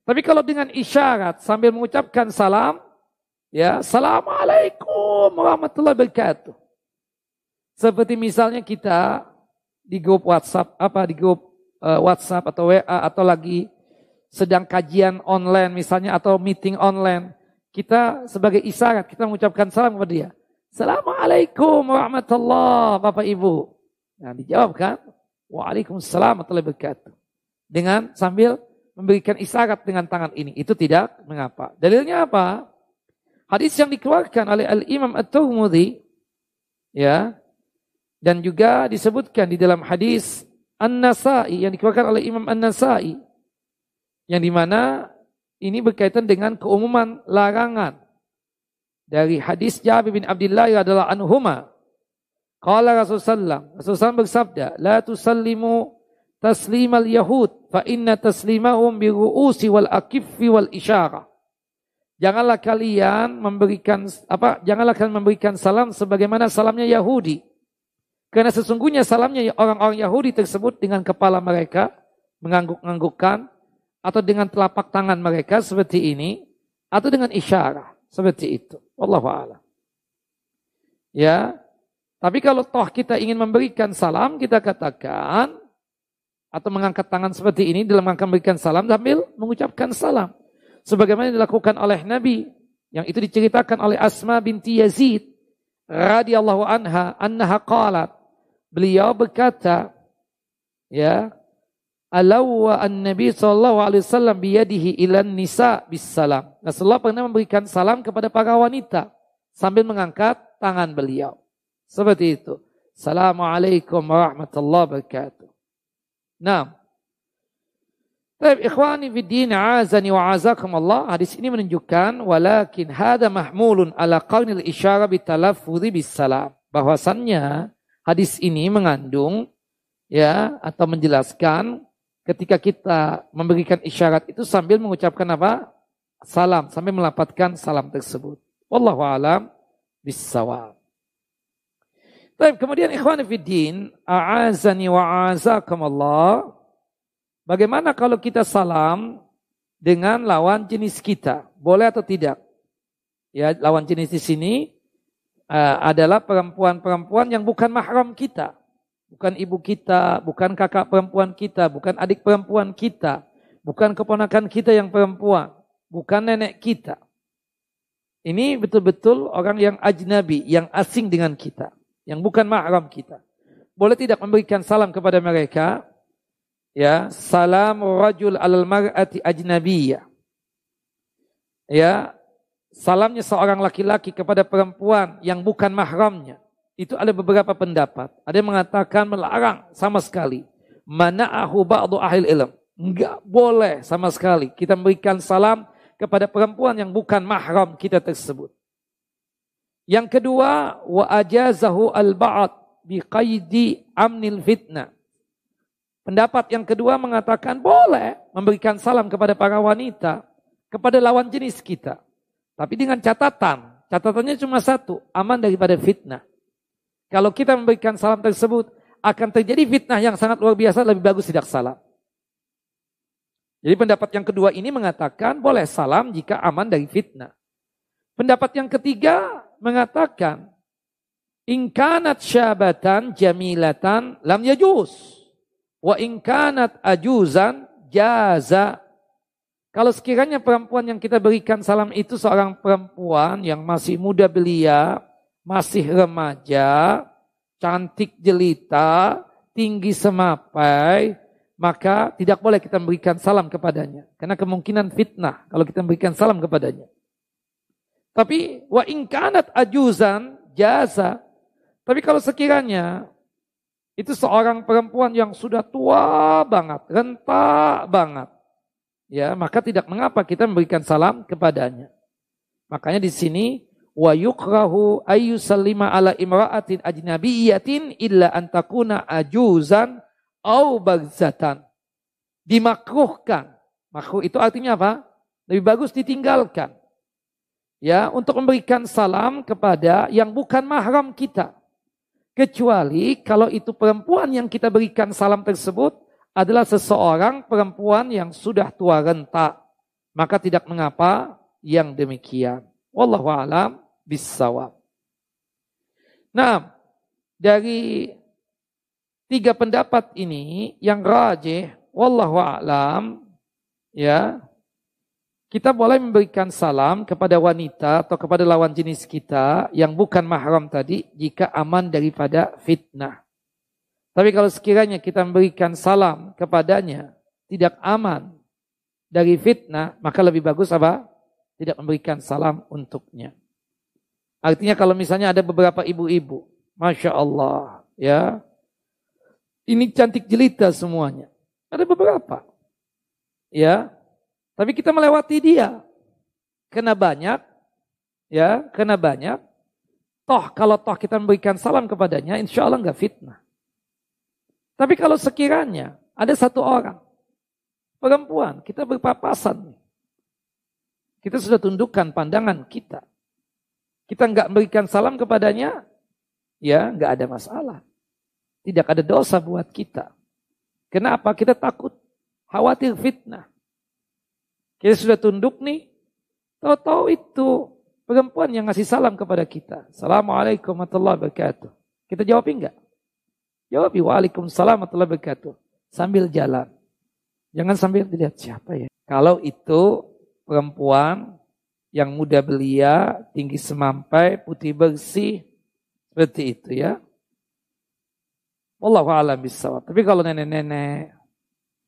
Speaker 1: Tapi kalau dengan isyarat sambil mengucapkan salam, ya, Assalamualaikum warahmatullahi wabarakatuh. Seperti misalnya kita di grup WhatsApp apa di grup uh, WhatsApp atau WA atau lagi sedang kajian online misalnya atau meeting online, kita sebagai isyarat kita mengucapkan salam kepada dia. Assalamualaikum warahmatullahi Bapak Ibu. Nah, dijawab kan? Waalaikumsalam warahmatullahi wabarakatuh. Dengan sambil memberikan isyarat dengan tangan ini. Itu tidak mengapa. Dalilnya apa? Hadis yang dikeluarkan oleh Al-Imam At-Tirmidzi ya dan juga disebutkan di dalam hadis An-Nasai yang dikeluarkan oleh Imam An-Nasai yang di mana ini berkaitan dengan keumuman larangan dari hadis Jabir bin Abdullah adalah anhuma. Qala Rasulullah Rasulullah bersabda, "La tusallimu taslimal yahud fa inna taslimahum bi ru'usi wal akiffi wal isyarah." Janganlah kalian memberikan apa? Janganlah kalian memberikan salam sebagaimana salamnya Yahudi. Karena sesungguhnya salamnya orang-orang Yahudi tersebut dengan kepala mereka mengangguk-anggukkan atau dengan telapak tangan mereka seperti ini atau dengan isyarat seperti itu. Allah a'lam. Ya. Tapi kalau toh kita ingin memberikan salam, kita katakan atau mengangkat tangan seperti ini dalam rangka memberikan salam sambil mengucapkan salam. Sebagaimana dilakukan oleh Nabi yang itu diceritakan oleh Asma binti Yazid radhiyallahu anha annaha qalat beliau berkata ya Alaw an-nabi sallallahu alaihi wasallam biyadihi ilan nisa bisalam. Rasulullah pernah memberikan salam kepada para wanita sambil mengangkat tangan beliau. Seperti itu. Assalamualaikum warahmatullahi wabarakatuh. Nah. Baik, ikhwani fi din azani wa azakum Allah. Hadis ini menunjukkan walakin hada mahmulun ala qawnil isyara bitalaffudhi bisalam. Bahwasannya hadis ini mengandung ya atau menjelaskan ketika kita memberikan isyarat itu sambil mengucapkan apa? Salam, sambil melapatkan salam tersebut. Wallahu alam bisawab. Baik, kemudian ikhwan fiddin, a'azani wa Allah. Bagaimana kalau kita salam dengan lawan jenis kita? Boleh atau tidak? Ya, lawan jenis di sini adalah perempuan-perempuan yang bukan mahram kita bukan ibu kita, bukan kakak perempuan kita, bukan adik perempuan kita, bukan keponakan kita yang perempuan, bukan nenek kita. Ini betul-betul orang yang ajnabi, yang asing dengan kita, yang bukan mahram kita. Boleh tidak memberikan salam kepada mereka? Ya, salam rajul alal mar'ati ajnabiyah. Ya, salamnya seorang laki-laki kepada perempuan yang bukan mahramnya itu ada beberapa pendapat. Ada yang mengatakan melarang sama sekali. Mana ahu ba'du ahil ilm. Enggak boleh sama sekali kita memberikan salam kepada perempuan yang bukan mahram kita tersebut. Yang kedua, wa ajazahu al-ba'd bi qaidi amnil fitnah. Pendapat yang kedua mengatakan boleh memberikan salam kepada para wanita, kepada lawan jenis kita. Tapi dengan catatan, catatannya cuma satu, aman daripada fitnah. Kalau kita memberikan salam tersebut, akan terjadi fitnah yang sangat luar biasa, lebih bagus tidak salam. Jadi pendapat yang kedua ini mengatakan boleh salam jika aman dari fitnah. Pendapat yang ketiga mengatakan ingkanat syabatan jamilatan lam yajus wa ingkanat ajuzan jaza. Kalau sekiranya perempuan yang kita berikan salam itu seorang perempuan yang masih muda belia, masih remaja, cantik jelita, tinggi semapai, maka tidak boleh kita memberikan salam kepadanya. Karena kemungkinan fitnah kalau kita memberikan salam kepadanya. Tapi wa ingkanat ajuzan jasa. Tapi kalau sekiranya itu seorang perempuan yang sudah tua banget, renta banget. Ya, maka tidak mengapa kita memberikan salam kepadanya. Makanya di sini wa yukrahu ayyusallima ala imra'atin ajnabiyatin illa antakuna ajuzan au bagzatan. Dimakruhkan. Makruh itu artinya apa? Lebih bagus ditinggalkan. Ya, untuk memberikan salam kepada yang bukan mahram kita. Kecuali kalau itu perempuan yang kita berikan salam tersebut adalah seseorang perempuan yang sudah tua renta. Maka tidak mengapa yang demikian. Wallahu alam bisawab. Nah, dari tiga pendapat ini yang rajih, wallahu a'lam, ya, kita boleh memberikan salam kepada wanita atau kepada lawan jenis kita yang bukan mahram tadi jika aman daripada fitnah. Tapi kalau sekiranya kita memberikan salam kepadanya tidak aman dari fitnah, maka lebih bagus apa? Tidak memberikan salam untuknya. Artinya kalau misalnya ada beberapa ibu-ibu, Masya Allah, ya, ini cantik jelita semuanya. Ada beberapa. Ya, tapi kita melewati dia. Kena banyak, ya, kena banyak. Toh kalau toh kita memberikan salam kepadanya, insya Allah nggak fitnah. Tapi kalau sekiranya ada satu orang, perempuan, kita berpapasan. Kita sudah tundukkan pandangan kita. Kita nggak memberikan salam kepadanya, ya nggak ada masalah. Tidak ada dosa buat kita. Kenapa? Kita takut, khawatir fitnah. Kita sudah tunduk nih. Tahu-tahu itu perempuan yang ngasih salam kepada kita. Assalamualaikum warahmatullahi wabarakatuh. Kita jawab enggak? Jawab Waalaikumsalam warahmatullahi wabarakatuh. Sambil jalan. Jangan sambil dilihat siapa ya. Kalau itu perempuan yang muda belia, tinggi semampai, putih bersih, seperti itu ya. Wallahu a'lam bishawab. Tapi kalau nenek-nenek,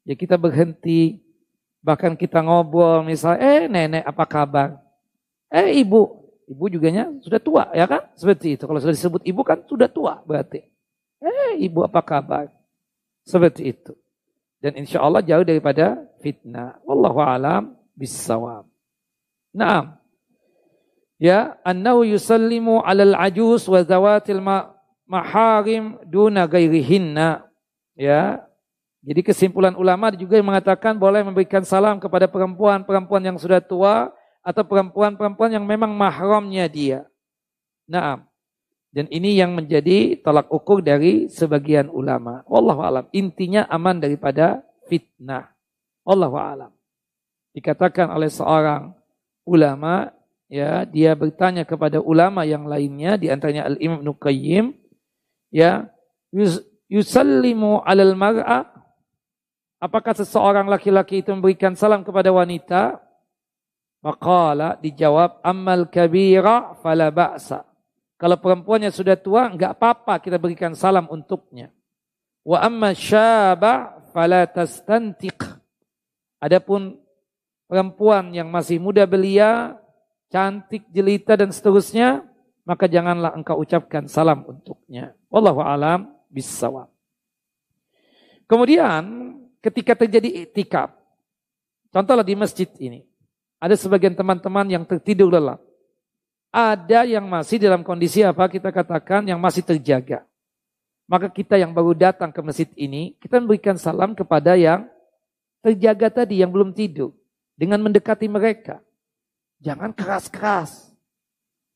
Speaker 1: ya kita berhenti Bahkan kita ngobrol misalnya, eh nenek apa kabar? Eh ibu, ibu juga sudah tua ya kan? Seperti itu. Kalau sudah disebut ibu kan sudah tua berarti. Eh ibu apa kabar? Seperti itu. Dan insya Allah jauh daripada fitnah. Wallahu alam bisawab. Naam. Ya, annahu yusallimu alal ajus wa zawatil maharim duna gairihinna. Ya, jadi kesimpulan ulama juga yang mengatakan boleh memberikan salam kepada perempuan-perempuan yang sudah tua atau perempuan-perempuan yang memang mahramnya dia. Nah, dan ini yang menjadi tolak ukur dari sebagian ulama. Wallahu alam. Intinya aman daripada fitnah. Wallahu alam. Dikatakan oleh seorang ulama, ya, dia bertanya kepada ulama yang lainnya, di antaranya Al-Imam Nukayyim, ya, yusallimu alal mar'a Apakah seseorang laki-laki itu memberikan salam kepada wanita? Maqala dijawab ammal kabira fala ba'sa. Kalau perempuannya sudah tua enggak apa-apa kita berikan salam untuknya. Wa amma syaba fala tastantiq. Adapun perempuan yang masih muda belia, cantik, jelita dan seterusnya, maka janganlah engkau ucapkan salam untuknya. Wallahu alam bisawab. Kemudian ketika terjadi iktikaf. Contohlah di masjid ini. Ada sebagian teman-teman yang tertidur lelap. Ada yang masih dalam kondisi apa kita katakan yang masih terjaga. Maka kita yang baru datang ke masjid ini, kita memberikan salam kepada yang terjaga tadi, yang belum tidur. Dengan mendekati mereka. Jangan keras-keras.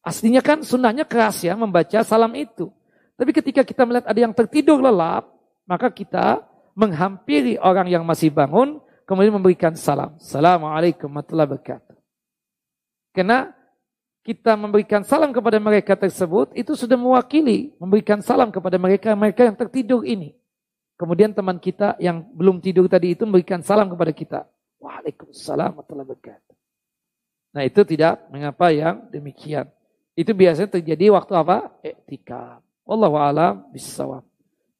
Speaker 1: Aslinya kan sunnahnya keras ya membaca salam itu. Tapi ketika kita melihat ada yang tertidur lelap, maka kita menghampiri orang yang masih bangun, kemudian memberikan salam. Assalamualaikum warahmatullahi wabarakatuh. Karena kita memberikan salam kepada mereka tersebut, itu sudah mewakili memberikan salam kepada mereka mereka yang tertidur ini. Kemudian teman kita yang belum tidur tadi itu memberikan salam kepada kita. Waalaikumsalam warahmatullahi. Nah itu tidak mengapa yang demikian. Itu biasanya terjadi waktu apa? Etika. Wallahu alam bisawab.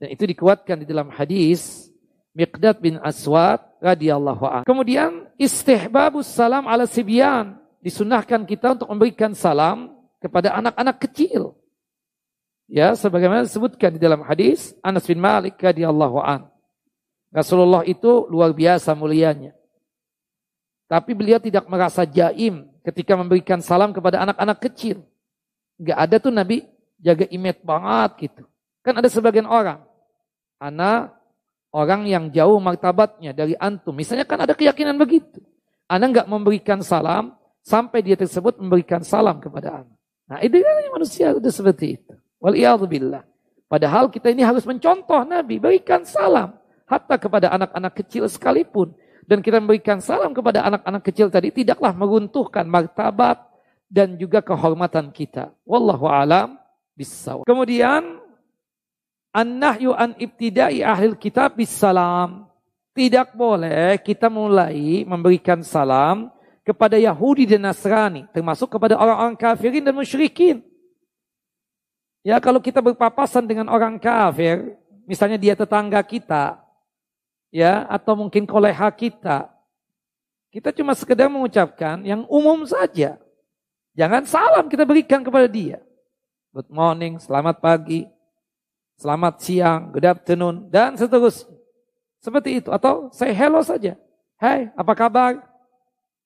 Speaker 1: Dan itu dikuatkan di dalam hadis Miqdad bin Aswad radhiyallahu anhu. Kemudian istihbabus salam ala sibyan. Disunahkan kita untuk memberikan salam kepada anak-anak kecil. Ya, sebagaimana disebutkan di dalam hadis Anas bin Malik radhiyallahu an. Rasulullah itu luar biasa mulianya. Tapi beliau tidak merasa jaim ketika memberikan salam kepada anak-anak kecil. Enggak ada tuh Nabi jaga image banget gitu. Kan ada sebagian orang, anak orang yang jauh martabatnya dari antum. Misalnya kan ada keyakinan begitu. Anda nggak memberikan salam sampai dia tersebut memberikan salam kepada anak. Nah itu kan manusia itu seperti itu. Waliyahzubillah. Padahal kita ini harus mencontoh Nabi, berikan salam. Hatta kepada anak-anak kecil sekalipun. Dan kita memberikan salam kepada anak-anak kecil tadi tidaklah meruntuhkan martabat dan juga kehormatan kita. Wallahu alam bisawab. Kemudian An-nahyu an ibtidai ahli kitab bis salam. Tidak boleh kita mulai memberikan salam kepada Yahudi dan Nasrani, termasuk kepada orang-orang kafirin dan musyrikin. Ya kalau kita berpapasan dengan orang kafir, misalnya dia tetangga kita, ya atau mungkin koleha kita, kita cuma sekedar mengucapkan yang umum saja. Jangan salam kita berikan kepada dia. Good morning, selamat pagi, selamat siang, good afternoon, dan seterusnya. Seperti itu. Atau say hello saja. Hai, apa kabar?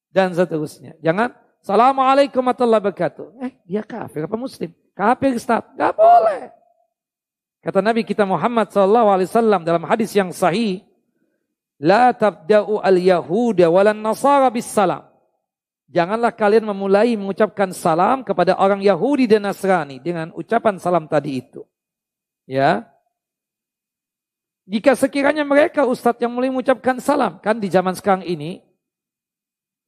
Speaker 1: Dan seterusnya. Jangan, Assalamualaikum warahmatullahi wabarakatuh. Eh, dia kafir apa muslim? Kafir Ustaz. Gak boleh. Kata Nabi kita Muhammad SAW dalam hadis yang sahih, La tabda'u al-yahuda walan nasara bis salam. Janganlah kalian memulai mengucapkan salam kepada orang Yahudi dan Nasrani dengan ucapan salam tadi itu. Ya. Jika sekiranya mereka ustadz yang mulai mengucapkan salam, kan di zaman sekarang ini,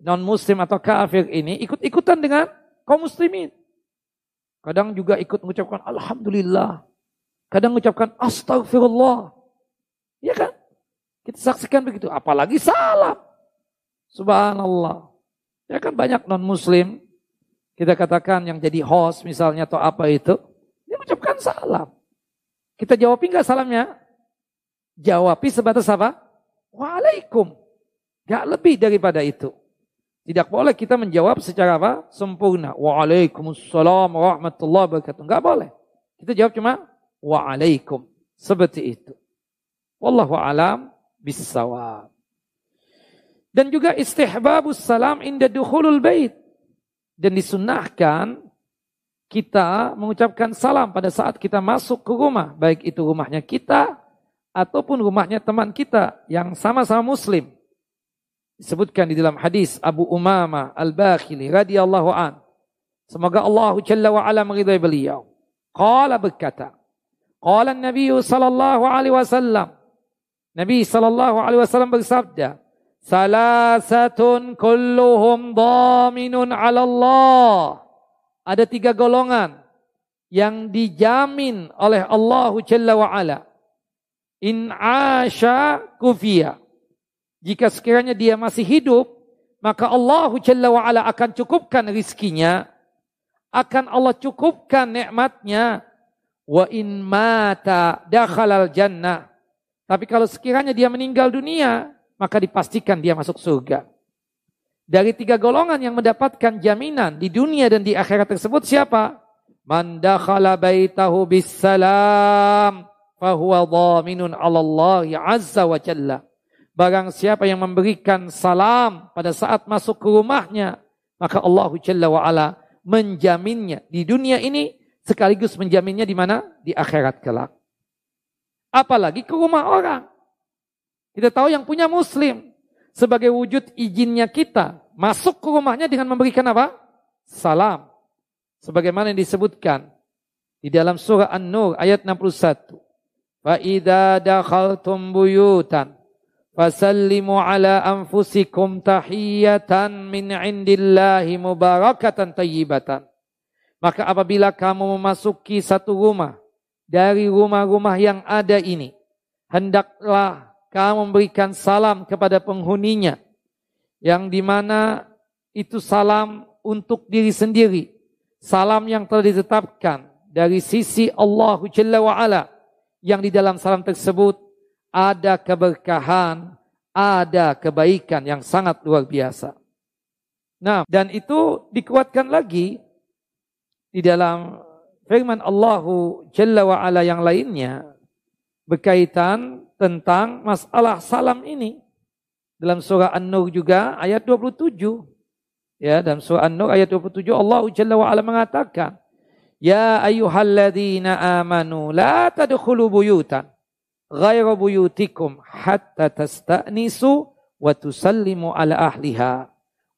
Speaker 1: non muslim atau kafir ini ikut-ikutan dengan kaum muslimin. Kadang juga ikut mengucapkan alhamdulillah. Kadang mengucapkan astagfirullah. Ya kan? Kita saksikan begitu. Apalagi salam. Subhanallah. Ya kan banyak non muslim. Kita katakan yang jadi host misalnya atau apa itu. Dia mengucapkan salam. Kita jawab enggak salamnya? Jawabi sebatas apa? Waalaikum. Gak lebih daripada itu. Tidak boleh kita menjawab secara apa? Sempurna. Waalaikumsalam warahmatullahi wabarakatuh. Gak boleh. Kita jawab cuma waalaikum. Seperti itu. Wallahu alam bisawab. Dan juga istihbabus salam inda dukhulul bait. Dan disunahkan kita mengucapkan salam pada saat kita masuk ke rumah. Baik itu rumahnya kita ataupun rumahnya teman kita yang sama-sama muslim. Disebutkan di dalam hadis Abu Umamah Al-Bakhili radhiyallahu an. Semoga Allah Jalla wa ala meridai beliau. Qala berkata, Qala Nabi sallallahu alaihi wasallam. Nabi sallallahu alaihi wasallam bersabda, Salasatun kulluhum dhaminun 'ala Allah. Ada tiga golongan yang dijamin oleh Allah Jalla wa ala In asha kufiya. Jika sekiranya dia masih hidup, maka Allah Jalla akan cukupkan rizkinya. Akan Allah cukupkan nikmatnya. Wa in mata dakhalal jannah. Tapi kalau sekiranya dia meninggal dunia, maka dipastikan dia masuk surga. Dari tiga golongan yang mendapatkan jaminan di dunia dan di akhirat tersebut siapa? Man dakhala baitahu bis salam fahuwa dhaminun 'ala Allah azza wa jalla. Barang siapa yang memberikan salam pada saat masuk ke rumahnya, maka Allah Jalla wa'ala menjaminnya di dunia ini sekaligus menjaminnya di mana? Di akhirat kelak. Apalagi ke rumah orang. Kita tahu yang punya muslim. Sebagai wujud izinnya kita masuk ke rumahnya dengan memberikan apa? Salam. Sebagaimana yang disebutkan di dalam surah An-Nur ayat 61. Fa idza dakhaltum buyutan Fasallimu ala anfusikum tahiyatan min indillahi mubarakatan tayyibatan. Maka apabila kamu memasuki satu rumah dari rumah-rumah yang ada ini, hendaklah kamu memberikan salam kepada penghuninya yang di mana itu salam untuk diri sendiri. Salam yang telah ditetapkan dari sisi Allah Jalla wa'ala yang di dalam salam tersebut ada keberkahan, ada kebaikan yang sangat luar biasa. Nah, dan itu dikuatkan lagi di dalam firman Allahu Jalla wa ala yang lainnya berkaitan tentang masalah salam ini. Dalam surah An-Nur juga ayat 27. Ya, dalam surah An-Nur ayat 27 Allah Jalla wa ala mengatakan, Ya ayyuhalladzina amanu la tadkhulu buyutan ghayra buyutikum hatta tasta'nisu wa tusallimu ala ahliha.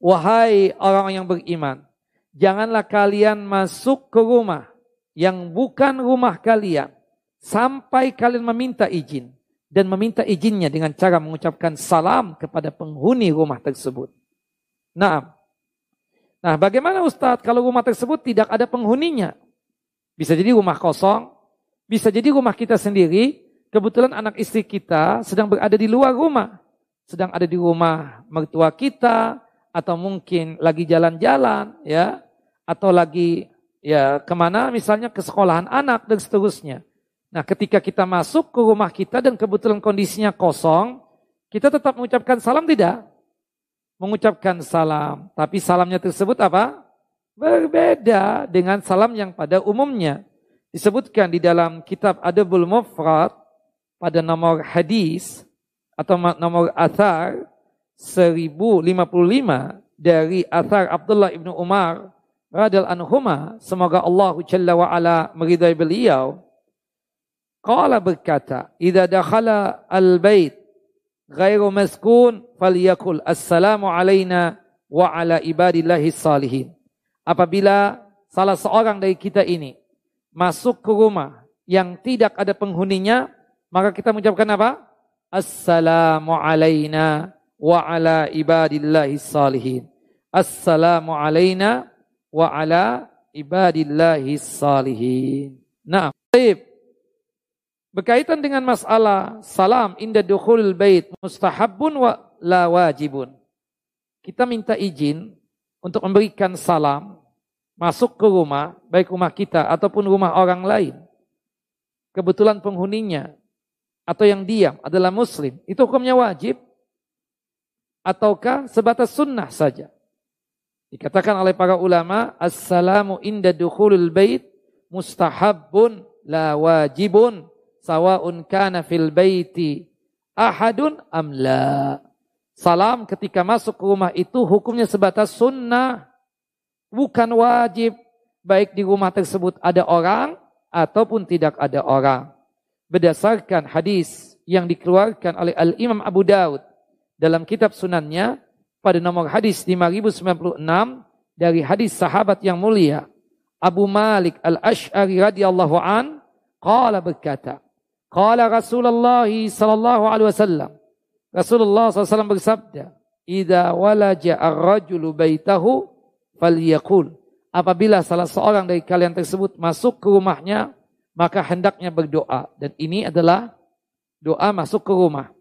Speaker 1: Wahai orang yang beriman, janganlah kalian masuk ke rumah yang bukan rumah kalian sampai kalian meminta izin dan meminta izinnya dengan cara mengucapkan salam kepada penghuni rumah tersebut. Nah, nah bagaimana Ustadz kalau rumah tersebut tidak ada penghuninya? Bisa jadi rumah kosong, Bisa jadi rumah kita sendiri, kebetulan anak istri kita sedang berada di luar rumah. Sedang ada di rumah mertua kita, atau mungkin lagi jalan-jalan, ya, atau lagi ya ke mana misalnya ke sekolahan anak dan seterusnya. Nah ketika kita masuk ke rumah kita dan kebetulan kondisinya kosong, kita tetap mengucapkan salam tidak? Mengucapkan salam. Tapi salamnya tersebut apa? Berbeda dengan salam yang pada umumnya. Disebutkan di dalam kitab Adabul Mufrad pada nomor hadis atau nomor athar 1055 dari athar Abdullah ibnu Umar radhiyallahu anhuma. Semoga Allah jalla wa ala meridai beliau. Qala berkata idza dakhala al-bait ghairu maskun falyakul assalamu alaina wa ala ibadillahi salihin apabila salah seorang dari kita ini masuk ke rumah yang tidak ada penghuninya, maka kita mengucapkan apa? Assalamu alaina wa ala ibadillahi salihin. Assalamu alaina wa ala ibadillahi salihin. Nah, baik. Berkaitan dengan masalah salam inda dukhul bait mustahabun wa la wajibun. Kita minta izin untuk memberikan salam masuk ke rumah, baik rumah kita ataupun rumah orang lain, kebetulan penghuninya atau yang diam adalah muslim, itu hukumnya wajib ataukah sebatas sunnah saja? Dikatakan oleh para ulama, assalamu inda dukhulul bait mustahabun la wajibun sawaun kana fil baiti ahadun am la. Salam ketika masuk ke rumah itu hukumnya sebatas sunnah bukan wajib baik di rumah tersebut ada orang ataupun tidak ada orang. Berdasarkan hadis yang dikeluarkan oleh Al-Imam Abu Daud dalam kitab sunannya pada nomor hadis 5096 dari hadis sahabat yang mulia Abu Malik Al-Ash'ari radhiyallahu an qala berkata qala Rasulullah sallallahu alaihi wasallam Rasulullah SAW bersabda Idza walaja ar-rajulu baitahu falyakul. Apabila salah seorang dari kalian tersebut masuk ke rumahnya, maka hendaknya berdoa. Dan ini adalah doa masuk ke rumah.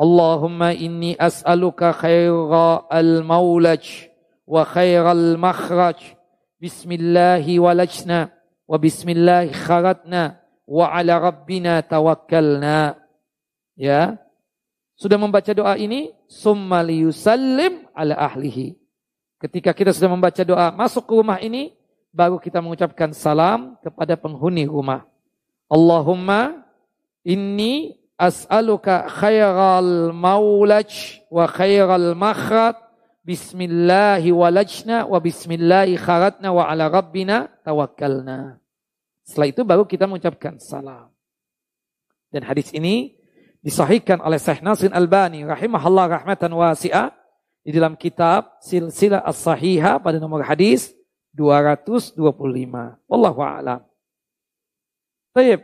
Speaker 1: Allahumma inni as'aluka khaira al-maulaj wa khairal makhraj. Bismillahi walajna wa bismillahi kharatna wa ala rabbina tawakkalna. Ya. Sudah membaca doa ini, summa liyusallim ala ahlihi. Ketika kita sudah membaca doa masuk ke rumah ini, baru kita mengucapkan salam kepada penghuni rumah. Allahumma inni as'aluka khairal maulaj wa khairal makhraj bismillahi walajna wa bismillahi kharatna wa ala rabbina tawakkalna. Setelah itu baru kita mengucapkan salam. Dan hadis ini disahihkan oleh Syekh Nasir Albani rahimahullah rahmatan wasi'ah di dalam kitab Silsilah As-Sahihah pada nomor hadis 225. Wallahu a'lam. Baik.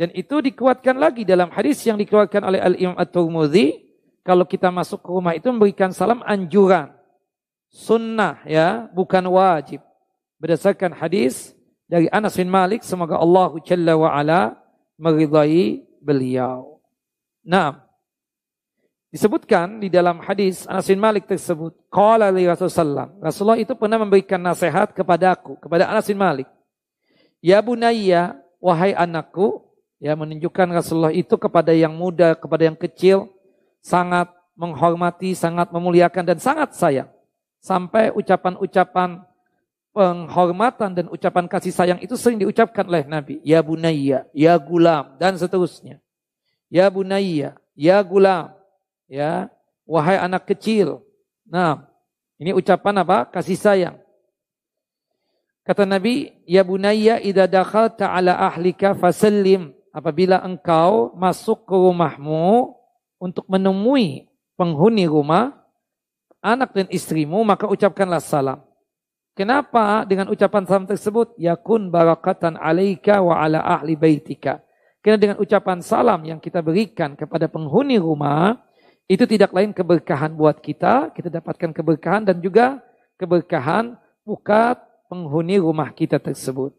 Speaker 1: Dan itu dikuatkan lagi dalam hadis yang dikeluarkan oleh Al-Imam At-Tirmidzi kalau kita masuk ke rumah itu memberikan salam anjuran. Sunnah ya, bukan wajib. Berdasarkan hadis dari Anas bin Malik semoga Allah Jalla wa ala meridai beliau. Nah, Disebutkan di dalam hadis Anas bin Malik tersebut, qala li Rasulullah Rasulullah itu pernah memberikan nasihat kepada aku, kepada Anas bin Malik. Ya bunayya, wahai anakku, ya menunjukkan Rasulullah itu kepada yang muda, kepada yang kecil, sangat menghormati, sangat memuliakan dan sangat sayang. Sampai ucapan-ucapan penghormatan dan ucapan kasih sayang itu sering diucapkan oleh Nabi. Ya bunayya, ya gulam, dan seterusnya. Ya bunayya, ya gulam, ya wahai anak kecil. Nah, ini ucapan apa? Kasih sayang. Kata Nabi, ya bunayya idza dakhalta ala ahlika fasallim. Apabila engkau masuk ke rumahmu untuk menemui penghuni rumah, anak dan istrimu, maka ucapkanlah salam. Kenapa dengan ucapan salam tersebut? Yakun barakatan alaika wa ala ahli baitika. Karena dengan ucapan salam yang kita berikan kepada penghuni rumah, itu tidak lain keberkahan buat kita, kita dapatkan keberkahan dan juga keberkahan buka penghuni rumah kita tersebut.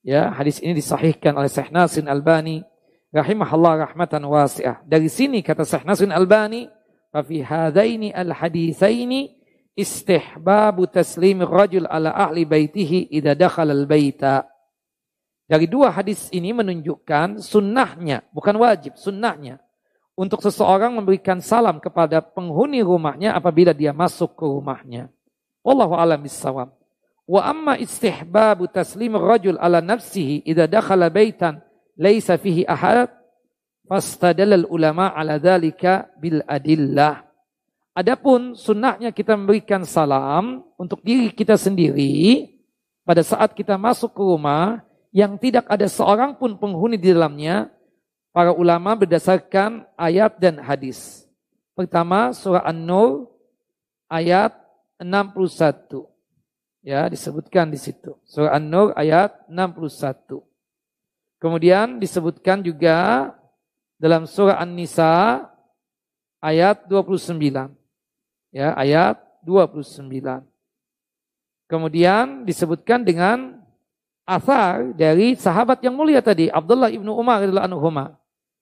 Speaker 1: Ya, hadis ini disahihkan oleh Syekh Nasrin Albani rahimahullah rahmatan wasi'ah. Dari sini kata Syekh Nasrin Albani, "Fa fi hadaini al-haditsaini istihbabu taslim rajul ala ahli baitihi idza dakhala al-baita." Dari dua hadis ini menunjukkan sunnahnya, bukan wajib, sunnahnya. Untuk seseorang memberikan salam kepada penghuni rumahnya apabila dia masuk ke rumahnya. Wallahu alam bisawab. Wa amma istihbabu taslim rajul ala nafsihi idza dakhala baitan laisa fihi ahad fastadallal ulama ala dhalika bil adillah. Adapun sunnahnya kita memberikan salam untuk diri kita sendiri pada saat kita masuk ke rumah yang tidak ada seorang pun penghuni di dalamnya, para ulama berdasarkan ayat dan hadis. Pertama surah An-Nur ayat 61. Ya, disebutkan di situ. Surah An-Nur ayat 61. Kemudian disebutkan juga dalam surah An-Nisa ayat 29. Ya, ayat 29. Kemudian disebutkan dengan asar dari sahabat yang mulia tadi, Abdullah ibnu Umar radhiyallahu anhu,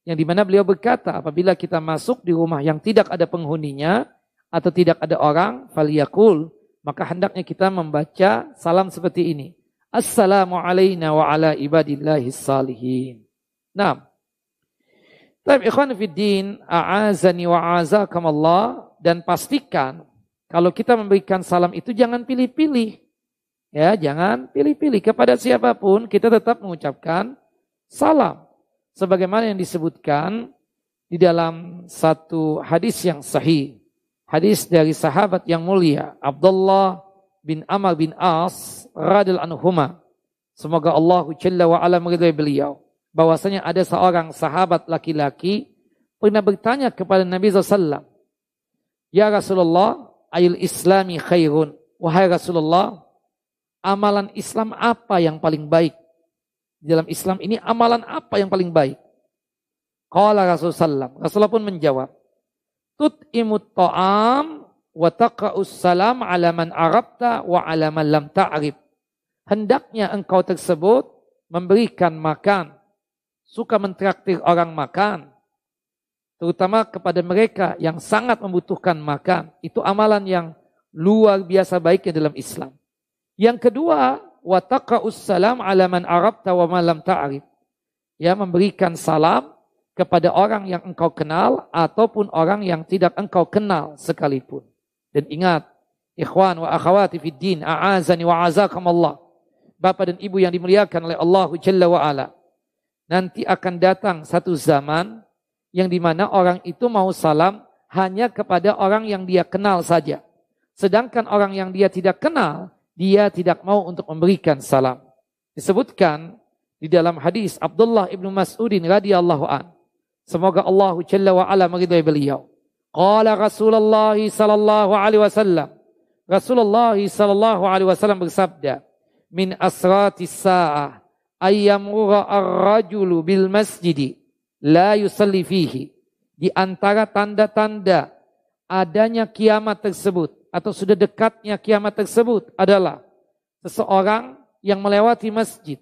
Speaker 1: yang di mana beliau berkata, apabila kita masuk di rumah yang tidak ada penghuninya atau tidak ada orang, faliyakul, maka hendaknya kita membaca salam seperti ini. Assalamu alayna wa ala ibadillahi salihin. Nah, Tapi ikhwan fiddin, a'azani wa Allah dan pastikan kalau kita memberikan salam itu jangan pilih-pilih. Ya, jangan pilih-pilih kepada siapa pun kita tetap mengucapkan salam. Sebagaimana yang disebutkan di dalam satu hadis yang sahih. Hadis dari sahabat yang mulia Abdullah bin Amr bin As radil anhuma. Semoga Allah Jalla wa ala meridai beliau. Bahwasanya ada seorang sahabat laki-laki pernah bertanya kepada Nabi SAW. Ya Rasulullah, ayul islami khairun. Wahai Rasulullah, amalan Islam apa yang paling baik? Dalam Islam ini amalan apa yang paling baik? Qala Rasulullah Rasulullah pun menjawab, Tut imut ta'am wa taqa'us salam ala man arabta wa ala man lam ta'rib. Hendaknya engkau tersebut memberikan makan, suka mentraktir orang makan, terutama kepada mereka yang sangat membutuhkan makan. Itu amalan yang luar biasa baiknya dalam Islam. Yang kedua, wa taqa'us salam ala man arabta wa man lam ta'rif. Ya, memberikan salam kepada orang yang engkau kenal ataupun orang yang tidak engkau kenal sekalipun. Dan ingat, ikhwan wa akhawati fid din, a'azani wa azakumullah. Bapak dan ibu yang dimuliakan oleh Allah Jalla wa ala. Nanti akan datang satu zaman yang di mana orang itu mau salam hanya kepada orang yang dia kenal saja. Sedangkan orang yang dia tidak kenal, dia tidak mau untuk memberikan salam. Disebutkan di dalam hadis Abdullah ibnu Mas'udin radhiyallahu an. Semoga Allah Jalla wa ala meridai beliau. Qala Rasulullah sallallahu alaihi wasallam. Rasulullah sallallahu alaihi wasallam bersabda, "Min asrati sa'ah ayyamura ar-rajulu bil masjidi la yusalli fihi." Di antara tanda-tanda adanya kiamat tersebut atau sudah dekatnya kiamat tersebut adalah seseorang yang melewati masjid,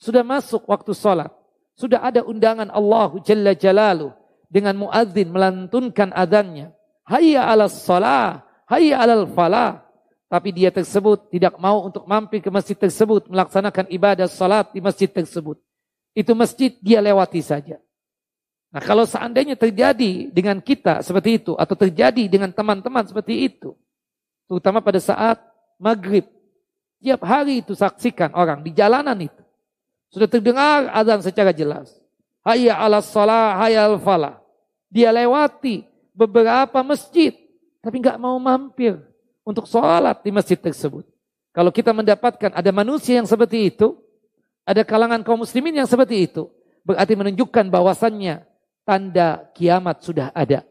Speaker 1: sudah masuk waktu sholat, sudah ada undangan Allah Jalla Jalaluh dengan muadzin melantunkan adanya. Hayya ala salah, hayya ala falah. Tapi dia tersebut tidak mau untuk mampir ke masjid tersebut, melaksanakan ibadah salat di masjid tersebut. Itu masjid dia lewati saja. Nah kalau seandainya terjadi dengan kita seperti itu, atau terjadi dengan teman-teman seperti itu, Terutama pada saat maghrib. Tiap hari itu saksikan orang di jalanan itu. Sudah terdengar azan secara jelas. Hayya ala salah, hayya al falah. Dia lewati beberapa masjid. Tapi nggak mau mampir untuk sholat di masjid tersebut. Kalau kita mendapatkan ada manusia yang seperti itu, ada kalangan kaum muslimin yang seperti itu, berarti menunjukkan bahwasannya tanda kiamat sudah ada.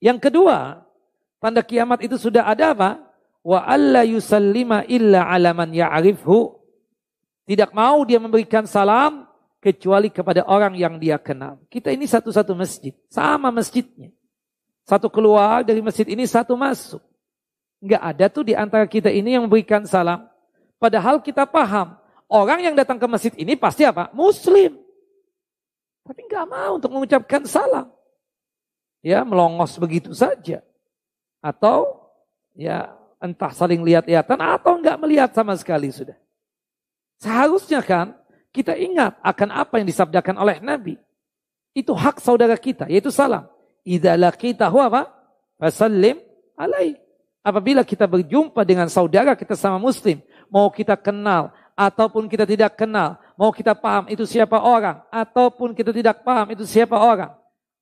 Speaker 1: Yang kedua, Tanda kiamat itu sudah ada apa? Wa alla yusallima illa ala man ya'rifhu. Tidak mau dia memberikan salam kecuali kepada orang yang dia kenal. Kita ini satu-satu masjid, sama masjidnya. Satu keluar dari masjid ini, satu masuk. Enggak ada tuh di antara kita ini yang memberikan salam. Padahal kita paham, orang yang datang ke masjid ini pasti apa? Muslim. Tapi nggak mau untuk mengucapkan salam. Ya, melongos begitu saja. Atau ya entah saling lihat-lihatan atau nggak melihat sama sekali sudah. Seharusnya kan kita ingat akan apa yang disabdakan oleh Nabi. Itu hak saudara kita, yaitu salam. Idza laqitahu apa? Fasallim alaih. Apabila kita berjumpa dengan saudara kita sama muslim, mau kita kenal ataupun kita tidak kenal, mau kita paham itu siapa orang ataupun kita tidak paham itu siapa orang,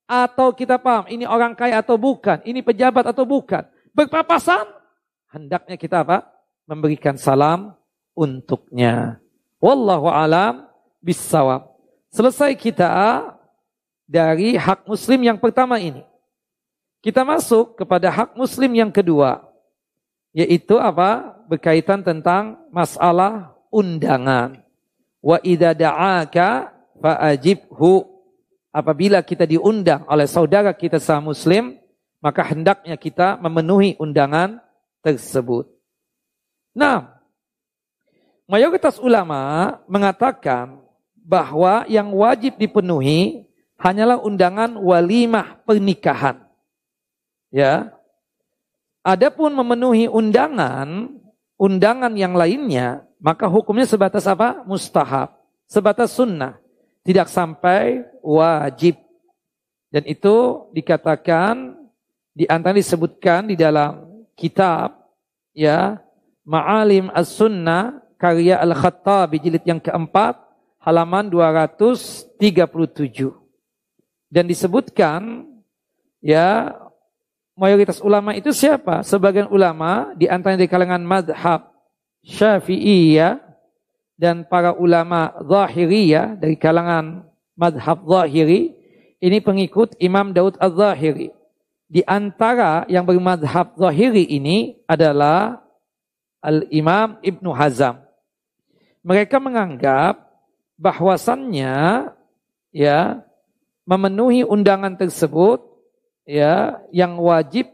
Speaker 1: atau kita paham ini orang kaya atau bukan, ini pejabat atau bukan, berpapasan, hendaknya kita apa? Memberikan salam untuknya. Wallahu alam bisawab. Selesai kita dari hak muslim yang pertama ini. Kita masuk kepada hak muslim yang kedua. Yaitu apa? Berkaitan tentang masalah undangan. Wa idza da'aka fa'ajibhu. Apabila kita diundang oleh saudara kita sama muslim, maka hendaknya kita memenuhi undangan tersebut. Nah, mayoritas ulama mengatakan bahwa yang wajib dipenuhi hanyalah undangan walimah pernikahan. Ya, Adapun memenuhi undangan, undangan yang lainnya, maka hukumnya sebatas apa? Mustahab, sebatas sunnah, tidak sampai wajib. Dan itu dikatakan di antara disebutkan di dalam kitab ya Ma'alim As-Sunnah karya Al-Khattabi jilid yang keempat halaman 237. Dan disebutkan ya mayoritas ulama itu siapa? Sebagian ulama di antara di kalangan madhab syafi'iyah dan para ulama zahiriyah dari kalangan madhab zahiri ini pengikut Imam Daud al-Zahiri. Di antara yang bermadhab zahiri ini adalah Al-Imam Ibnu Hazam. Mereka menganggap bahwasannya ya memenuhi undangan tersebut ya yang wajib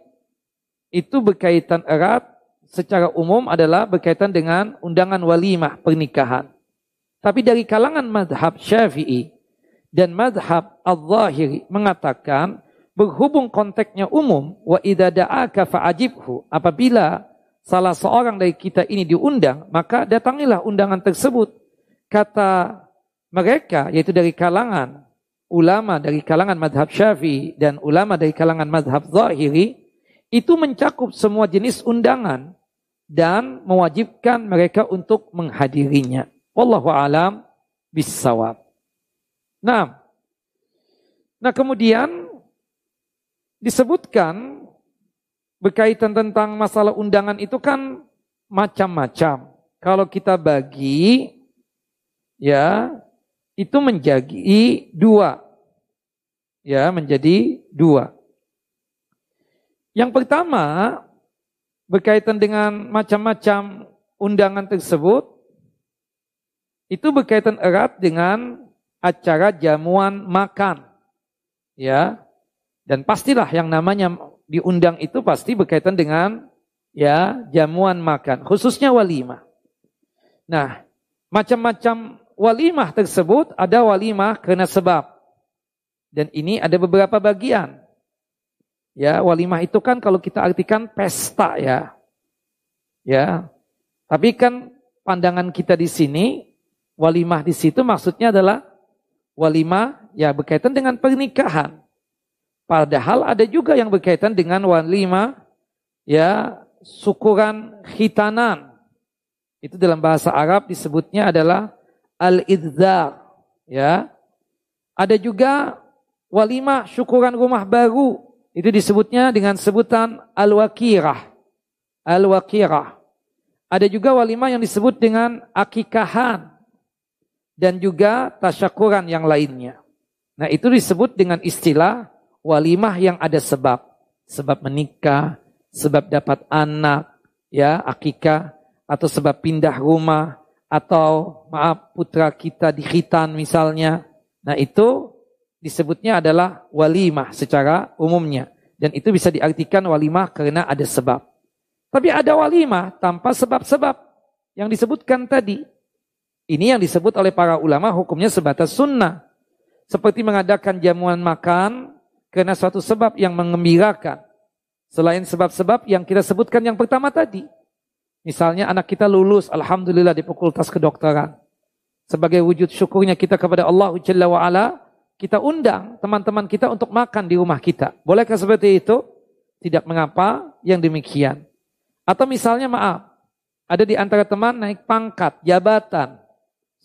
Speaker 1: itu berkaitan erat secara umum adalah berkaitan dengan undangan walimah pernikahan. Tapi dari kalangan madhab syafi'i dan madhab al-zahiri mengatakan berhubung konteksnya umum wa idha da'aka fa'ajibhu apabila salah seorang dari kita ini diundang maka datangilah undangan tersebut kata mereka yaitu dari kalangan ulama dari kalangan madhab syafi'i dan ulama dari kalangan madhab zahiri itu mencakup semua jenis undangan dan mewajibkan mereka untuk menghadirinya. Wallahu alam bisawab. Nah, nah kemudian disebutkan berkaitan tentang masalah undangan itu kan macam-macam. Kalau kita bagi ya itu menjadi dua. Ya, menjadi dua. Yang pertama, berkaitan dengan macam-macam undangan tersebut, itu berkaitan erat dengan acara jamuan makan. Ya, dan pastilah yang namanya diundang itu pasti berkaitan dengan ya jamuan makan, khususnya walimah. Nah, macam-macam walimah tersebut ada walimah karena sebab. Dan ini ada beberapa bagian. Ya, walimah itu kan kalau kita artikan pesta ya. Ya. Tapi kan pandangan kita di sini walimah di situ maksudnya adalah walimah ya berkaitan dengan pernikahan. Padahal ada juga yang berkaitan dengan walimah ya syukuran khitanan. Itu dalam bahasa Arab disebutnya adalah al-idzar. Ya. Ada juga walimah syukuran rumah baru. Itu disebutnya dengan sebutan al-wakirah. Al-wakirah. Ada juga walimah yang disebut dengan akikahan. Dan juga tasyakuran yang lainnya. Nah itu disebut dengan istilah walimah yang ada sebab. Sebab menikah, sebab dapat anak, ya akikah, atau sebab pindah rumah, atau maaf putra kita di khitan misalnya. Nah itu disebutnya adalah walimah secara umumnya. Dan itu bisa diartikan walimah karena ada sebab. Tapi ada walimah tanpa sebab-sebab yang disebutkan tadi. Ini yang disebut oleh para ulama hukumnya sebatas sunnah. Seperti mengadakan jamuan makan karena suatu sebab yang mengembirakan. Selain sebab-sebab yang kita sebutkan yang pertama tadi. Misalnya anak kita lulus, Alhamdulillah di fakultas kedokteran. Sebagai wujud syukurnya kita kepada Allah Jalla wa'ala, kita undang teman-teman kita untuk makan di rumah kita. Bolehkah seperti itu? Tidak mengapa yang demikian. Atau misalnya maaf, ada di antara teman naik pangkat, jabatan.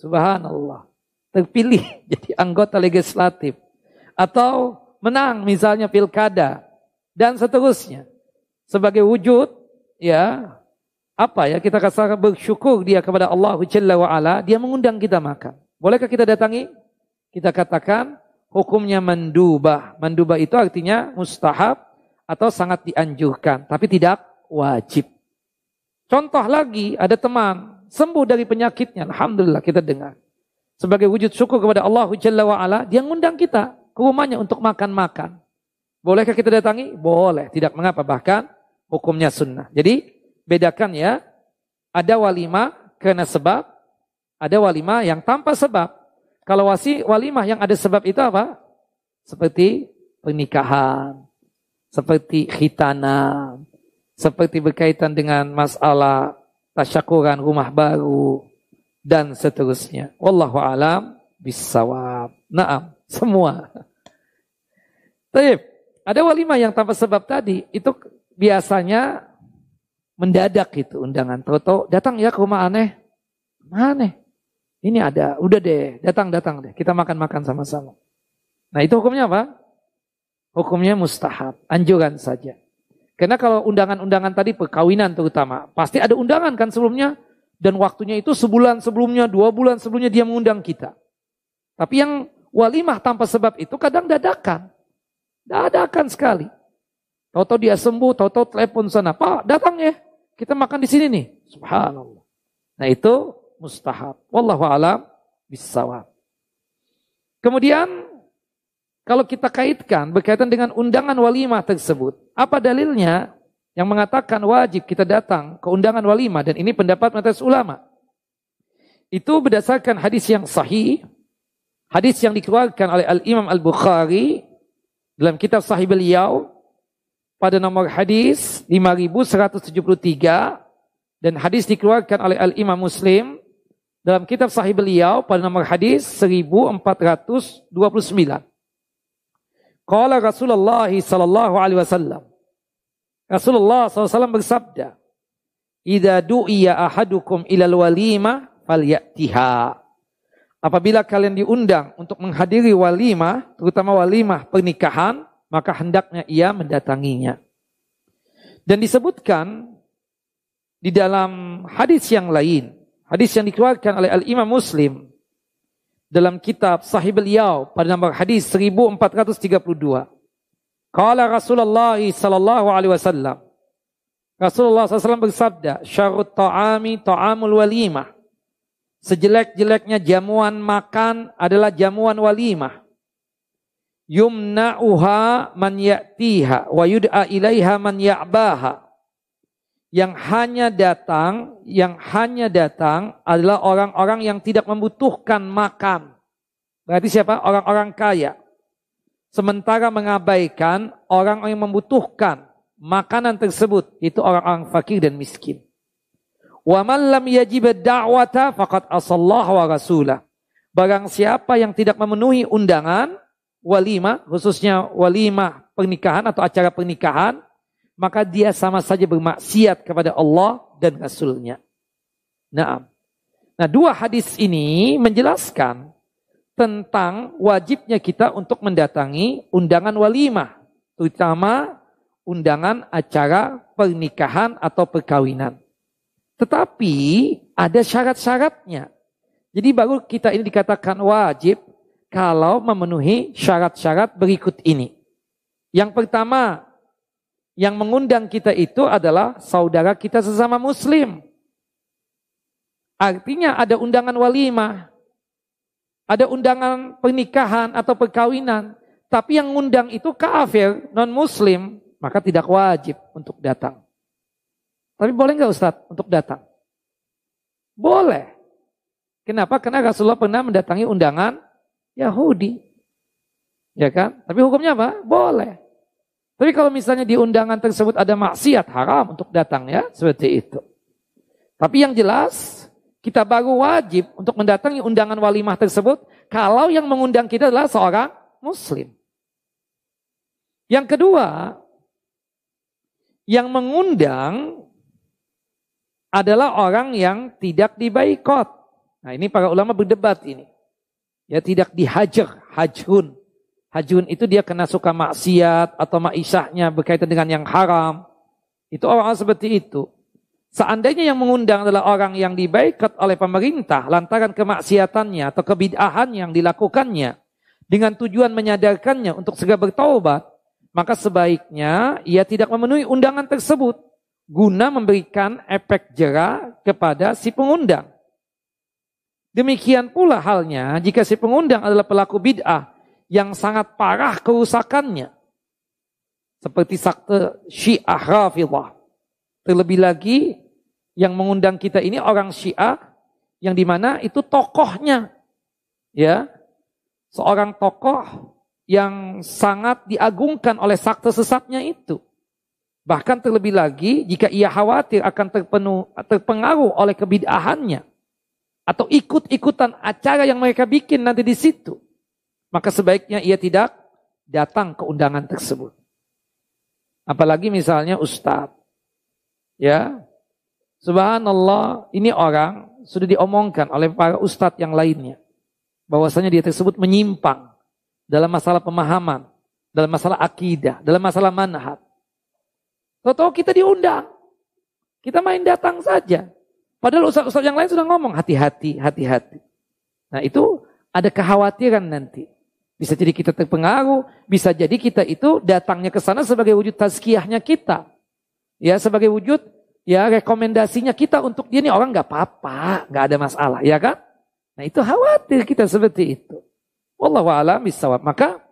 Speaker 1: Subhanallah. Terpilih (laughs) jadi anggota legislatif. Atau menang misalnya pilkada. Dan seterusnya. Sebagai wujud, ya, apa ya, kita katakan bersyukur dia kepada Allah Jalla wa'ala, dia mengundang kita makan. Bolehkah kita datangi? Kita katakan hukumnya mendubah. Mendubah itu artinya mustahab atau sangat dianjurkan, tapi tidak wajib. Contoh lagi, ada teman sembuh dari penyakitnya. Alhamdulillah kita dengar. Sebagai wujud syukur kepada Allah Jalla wa'ala, dia ngundang kita ke rumahnya untuk makan-makan. Bolehkah kita datangi? Boleh, tidak mengapa. Bahkan hukumnya sunnah. Jadi bedakan ya, ada walimah karena sebab, ada walimah yang tanpa sebab. Kalau wasi walimah yang ada sebab itu apa? Seperti pernikahan, seperti khitanan, seperti berkaitan dengan masalah tasyakuran rumah baru dan seterusnya. Wallahu alam bisawab. Naam, semua. Tapi ada walimah yang tanpa sebab tadi itu biasanya mendadak itu undangan. Toto datang ya ke rumah aneh. Mana? Ini ada, udah deh, datang datang deh. Kita makan-makan sama-sama. Nah itu hukumnya apa? Hukumnya mustahab, anjuran saja. Karena kalau undangan-undangan tadi perkawinan terutama, pasti ada undangan kan sebelumnya. Dan waktunya itu sebulan sebelumnya, dua bulan sebelumnya dia mengundang kita. Tapi yang walimah tanpa sebab itu kadang dadakan. Dadakan sekali. Tahu-tahu dia sembuh, tahu-tahu telepon sana. Pak datang ya, kita makan di sini nih. Subhanallah. Nah itu mustahab. Wallahu alam bisawab. Kemudian kalau kita kaitkan berkaitan dengan undangan walimah tersebut, apa dalilnya yang mengatakan wajib kita datang ke undangan walimah dan ini pendapat mayoritas ulama. Itu berdasarkan hadis yang sahih, hadis yang dikeluarkan oleh Al-Imam Al-Bukhari dalam kitab Sahih beliau pada nomor hadis 5173 dan hadis dikeluarkan oleh Al-Imam Muslim dalam kitab Sahih beliau pada nomor hadis 1429. Qala Rasulullah sallallahu alaihi wasallam. Rasulullah SAW bersabda, "Idza du'iya ahadukum ilal walimah falyatiha." Apabila kalian diundang untuk menghadiri walimah, terutama walimah pernikahan, maka hendaknya ia mendatanginya. Dan disebutkan di dalam hadis yang lain, hadis yang dikeluarkan oleh Al-Imam Muslim dalam kitab Sahih beliau pada nomor hadis 1432. Qala Rasulullah sallallahu alaihi wasallam. Rasulullah SAW bersabda, "Syarrut ta'ami ta'amul walimah." Sejelek-jeleknya jamuan makan adalah jamuan walimah. Yumna'uha man ya'tiha wa yud'a ilaiha man ya'baha. Yang hanya datang, yang hanya datang adalah orang-orang yang tidak membutuhkan makan. Berarti siapa? Orang-orang kaya. Sementara mengabaikan orang yang membutuhkan makanan tersebut itu orang-orang fakir dan miskin. Wa man lam yajib da'wata faqad asallah wa rasulah. Barang siapa yang tidak memenuhi undangan walimah, khususnya walimah pernikahan atau acara pernikahan, maka dia sama saja bermaksiat kepada Allah dan Rasulnya. Nah, nah dua hadis ini menjelaskan tentang wajibnya kita untuk mendatangi undangan walimah, terutama undangan acara pernikahan atau perkawinan. Tetapi ada syarat-syaratnya. Jadi baru kita ini dikatakan wajib kalau memenuhi syarat-syarat berikut ini. Yang pertama, yang mengundang kita itu adalah saudara kita sesama muslim. Artinya ada undangan walimah ada undangan pernikahan atau perkawinan, tapi yang ngundang itu kafir, non muslim, maka tidak wajib untuk datang. Tapi boleh nggak Ustadz untuk datang? Boleh. Kenapa? Karena Rasulullah pernah mendatangi undangan Yahudi. Ya kan? Tapi hukumnya apa? Boleh. Tapi kalau misalnya di undangan tersebut ada maksiat, haram untuk datang ya, seperti itu. Tapi yang jelas, kita baru wajib untuk mendatangi undangan walimah tersebut kalau yang mengundang kita adalah seorang muslim. Yang kedua, yang mengundang adalah orang yang tidak dibaikot. Nah ini para ulama berdebat ini. Ya tidak dihajar, hajun. Hajun itu dia kena suka maksiat atau ma'isyahnya berkaitan dengan yang haram. Itu orang, -orang seperti itu. Seandainya yang mengundang adalah orang yang dibaikat oleh pemerintah lantaran kemaksiatannya atau kebid'ahan yang dilakukannya dengan tujuan menyadarkannya untuk segera bertaubat, maka sebaiknya ia tidak memenuhi undangan tersebut guna memberikan efek jerah kepada si pengundang. Demikian pula halnya jika si pengundang adalah pelaku bid'ah yang sangat parah kerusakannya. Seperti sakte syiah rafidah. Terlebih lagi yang mengundang kita ini orang syiah yang di mana itu tokohnya. Ya, seorang tokoh yang sangat diagungkan oleh sakte sesatnya itu. Bahkan terlebih lagi jika ia khawatir akan terpenuh, terpengaruh oleh kebid'ahannya atau ikut-ikutan acara yang mereka bikin nanti di situ maka sebaiknya ia tidak datang ke undangan tersebut. Apalagi misalnya ustadz. Ya. Subhanallah, ini orang sudah diomongkan oleh para ustadz yang lainnya. Bahwasanya dia tersebut menyimpang dalam masalah pemahaman, dalam masalah akidah, dalam masalah manhaj. Tahu-tahu kita diundang. Kita main datang saja. Padahal ustadz-ustadz yang lain sudah ngomong hati-hati, hati-hati. Nah itu ada kekhawatiran nanti. Bisa jadi kita terpengaruh, bisa jadi kita itu datangnya ke sana sebagai wujud tazkiyahnya kita. Ya, sebagai wujud ya rekomendasinya kita untuk dia ini orang nggak apa-apa, nggak ada masalah, ya kan? Nah, itu khawatir kita seperti itu. Wallahu a'lam bisawab. Maka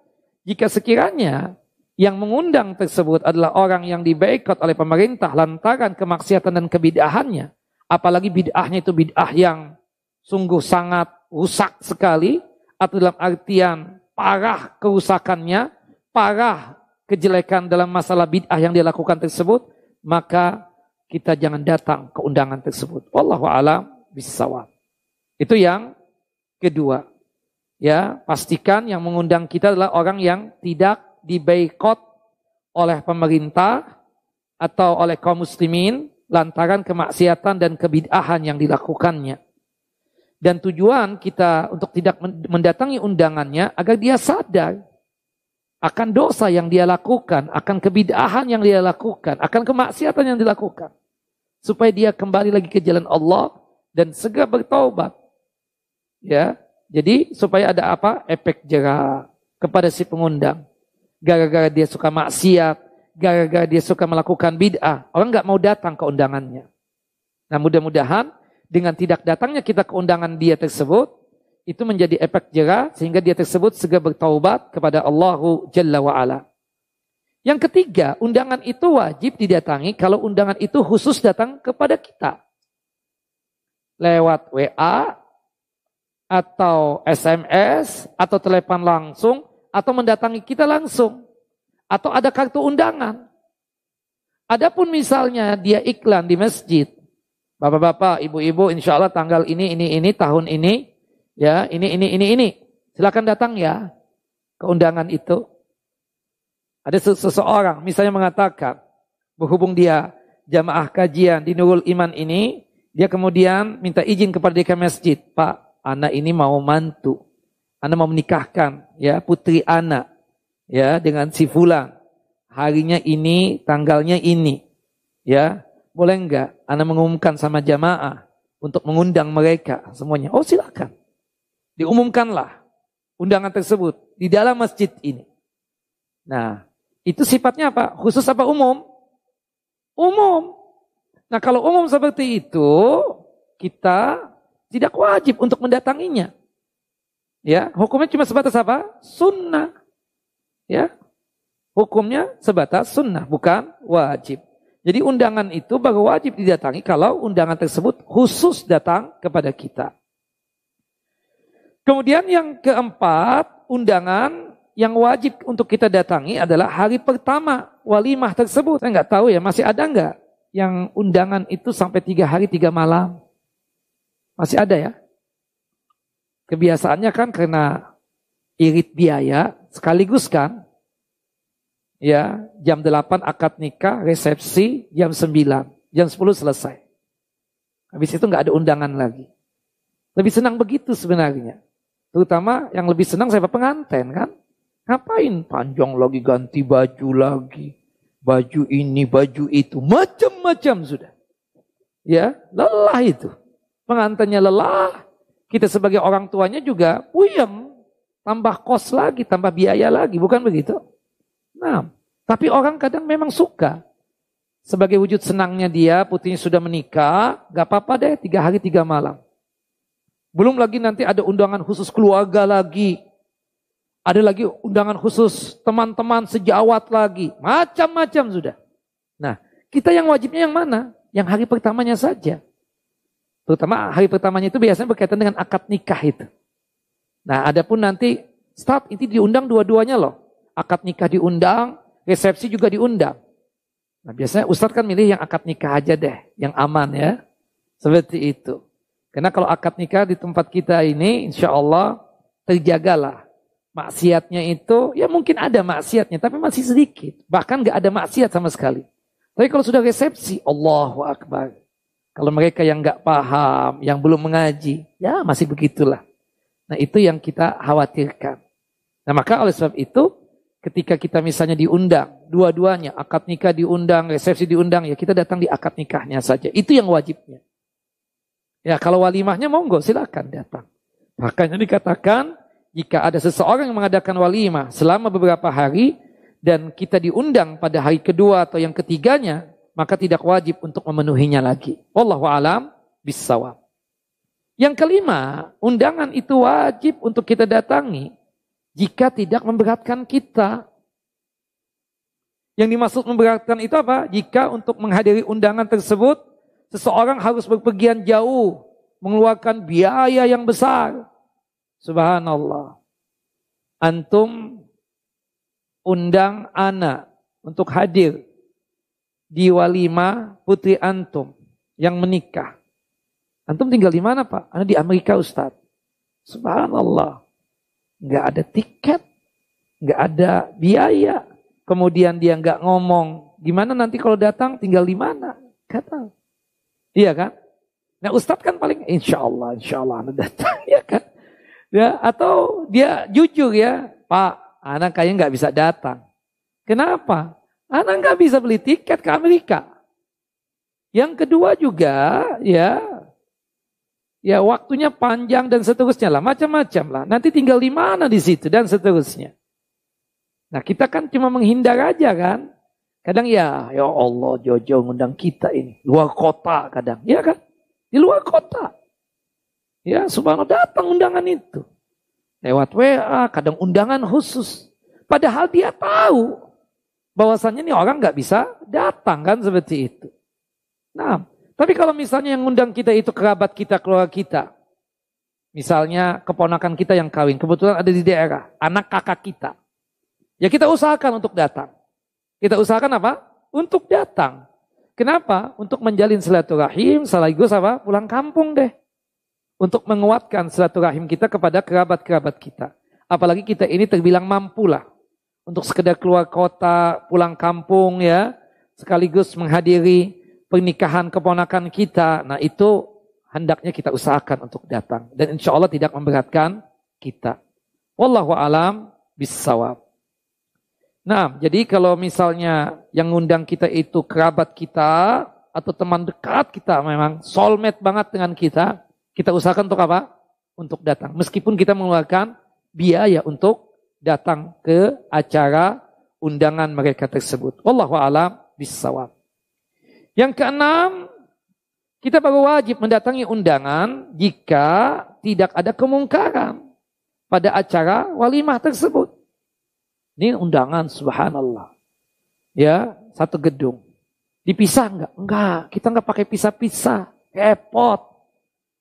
Speaker 1: jika sekiranya yang mengundang tersebut adalah orang yang dibaikot oleh pemerintah lantaran kemaksiatan dan kebid'ahannya, apalagi bid'ahnya itu bid'ah yang sungguh sangat rusak sekali, atau dalam artian parah kerusakannya, parah kejelekan dalam masalah bid'ah yang dia lakukan tersebut, maka kita jangan datang ke undangan tersebut. Wallahu alam bisawab. Itu yang kedua. Ya, pastikan yang mengundang kita adalah orang yang tidak dibaikot oleh pemerintah atau oleh kaum muslimin lantaran kemaksiatan dan kebid'ahan yang dilakukannya. Dan tujuan kita untuk tidak mendatangi undangannya agar dia sadar akan dosa yang dia lakukan, akan kebidahan yang dia lakukan, akan kemaksiatan yang dilakukan. Supaya dia kembali lagi ke jalan Allah dan segera bertaubat. Ya, jadi supaya ada apa? Efek jerah kepada si pengundang. Gara-gara dia suka maksiat, gara-gara dia suka melakukan bid'ah, orang nggak mau datang ke undangannya. Nah mudah-mudahan dengan tidak datangnya kita ke undangan dia tersebut, itu menjadi efek jerah sehingga dia tersebut segera bertaubat kepada Allahu Jalla wa'ala. Yang ketiga, undangan itu wajib didatangi kalau undangan itu khusus datang kepada kita. Lewat WA, atau SMS, atau telepon langsung, atau mendatangi kita langsung. Atau ada kartu undangan. Adapun misalnya dia iklan di masjid, Bapak-bapak, ibu-ibu, insya Allah tanggal ini, ini, ini, tahun ini, ya, ini, ini, ini, ini. Silakan datang ya ke undangan itu. Ada seseorang misalnya mengatakan, berhubung dia jamaah kajian di Nurul Iman ini, dia kemudian minta izin kepada dekan masjid, Pak, anak ini mau mantu, anak mau menikahkan, ya putri anak, ya dengan si fulan. Harinya ini, tanggalnya ini, ya boleh enggak Anda mengumumkan sama jamaah untuk mengundang mereka semuanya? Oh silakan. Diumumkanlah undangan tersebut di dalam masjid ini. Nah, itu sifatnya apa? Khusus apa umum? Umum. Nah, kalau umum seperti itu, kita tidak wajib untuk mendatanginya. Ya, hukumnya cuma sebatas apa? Sunnah. Ya, hukumnya sebatas sunnah, bukan wajib. Jadi undangan itu baru wajib didatangi kalau undangan tersebut khusus datang kepada kita. Kemudian yang keempat, undangan yang wajib untuk kita datangi adalah hari pertama walimah tersebut. Saya nggak tahu ya, masih ada nggak yang undangan itu sampai tiga hari tiga malam? Masih ada ya? Kebiasaannya kan karena irit biaya sekaligus kan ya jam 8 akad nikah resepsi jam 9 jam 10 selesai. Habis itu nggak ada undangan lagi. Lebih senang begitu sebenarnya. Terutama yang lebih senang saya pengantin kan? Ngapain? Panjang lagi ganti baju lagi. Baju ini baju itu. Macam-macam sudah. Ya lelah itu. Pengantinnya lelah. Kita sebagai orang tuanya juga puyeng tambah kos lagi, tambah biaya lagi, bukan begitu? Nah, tapi orang kadang memang suka. Sebagai wujud senangnya dia, putrinya sudah menikah, gak apa-apa deh, tiga hari tiga malam. Belum lagi nanti ada undangan khusus keluarga lagi. Ada lagi undangan khusus teman-teman sejawat lagi. Macam-macam sudah. Nah, kita yang wajibnya yang mana? Yang hari pertamanya saja. Terutama hari pertamanya itu biasanya berkaitan dengan akad nikah itu. Nah, adapun nanti start ini diundang dua-duanya loh. Akad nikah diundang, resepsi juga diundang. Nah, biasanya Ustadz kan milih yang akad nikah aja deh, yang aman ya. Seperti itu. Karena kalau akad nikah di tempat kita ini, insya Allah terjagalah. Maksiatnya itu, ya mungkin ada maksiatnya, tapi masih sedikit. Bahkan gak ada maksiat sama sekali. Tapi kalau sudah resepsi, Allahu Akbar. Kalau mereka yang gak paham, yang belum mengaji, ya masih begitulah. Nah itu yang kita khawatirkan. Nah maka oleh sebab itu ketika kita misalnya diundang, dua-duanya akad nikah diundang, resepsi diundang, ya kita datang di akad nikahnya saja. Itu yang wajibnya. Ya kalau walimahnya monggo silakan datang. Makanya dikatakan jika ada seseorang yang mengadakan walimah selama beberapa hari dan kita diundang pada hari kedua atau yang ketiganya, maka tidak wajib untuk memenuhinya lagi. Wallahu alam bisawab. Yang kelima, undangan itu wajib untuk kita datangi jika tidak memberatkan kita. Yang dimaksud memberatkan itu apa? Jika untuk menghadiri undangan tersebut, seseorang harus berpergian jauh, mengeluarkan biaya yang besar. Subhanallah. Antum undang anak untuk hadir di walimah putri antum yang menikah. Antum tinggal di mana Pak? Anda di Amerika Ustaz. Subhanallah. Nggak ada tiket. Nggak ada biaya. Kemudian dia nggak ngomong. Gimana nanti kalau datang tinggal di mana? Kata. Iya kan? Nah Ustadz kan paling insya Allah, insya Allah Anda datang (laughs) ya kan? Ya, atau dia jujur ya, Pak, anak kayaknya nggak bisa datang. Kenapa? Anak nggak bisa beli tiket ke Amerika. Yang kedua juga, ya Ya waktunya panjang dan seterusnya lah, macam-macam lah. Nanti tinggal di mana di situ dan seterusnya. Nah kita kan cuma menghindar aja kan. Kadang ya, ya Allah Jojo ngundang kita ini. Luar kota kadang, ya kan? Di luar kota. Ya subhanallah datang undangan itu. Lewat WA, kadang undangan khusus. Padahal dia tahu bahwasannya ini orang nggak bisa datang kan seperti itu. Nah, tapi kalau misalnya yang undang kita itu kerabat kita, keluarga kita. Misalnya keponakan kita yang kawin, kebetulan ada di daerah, anak kakak kita. Ya kita usahakan untuk datang. Kita usahakan apa? Untuk datang. Kenapa? Untuk menjalin silaturahim, sekaligus apa? Pulang kampung deh. Untuk menguatkan silaturahim kita kepada kerabat-kerabat kita. Apalagi kita ini terbilang mampu lah. Untuk sekedar keluar kota, pulang kampung ya. Sekaligus menghadiri pernikahan keponakan kita, nah itu hendaknya kita usahakan untuk datang. Dan insya Allah tidak memberatkan kita. Wallahu alam bisawab. Nah, jadi kalau misalnya yang ngundang kita itu kerabat kita atau teman dekat kita memang soulmate banget dengan kita, kita usahakan untuk apa? Untuk datang. Meskipun kita mengeluarkan biaya untuk datang ke acara undangan mereka tersebut. Wallahu alam bisawab. Yang keenam, kita baru wajib mendatangi undangan jika tidak ada kemungkaran pada acara walimah tersebut. Ini undangan subhanallah. Ya, satu gedung. Dipisah enggak? Enggak, kita enggak pakai pisah-pisah. Repot.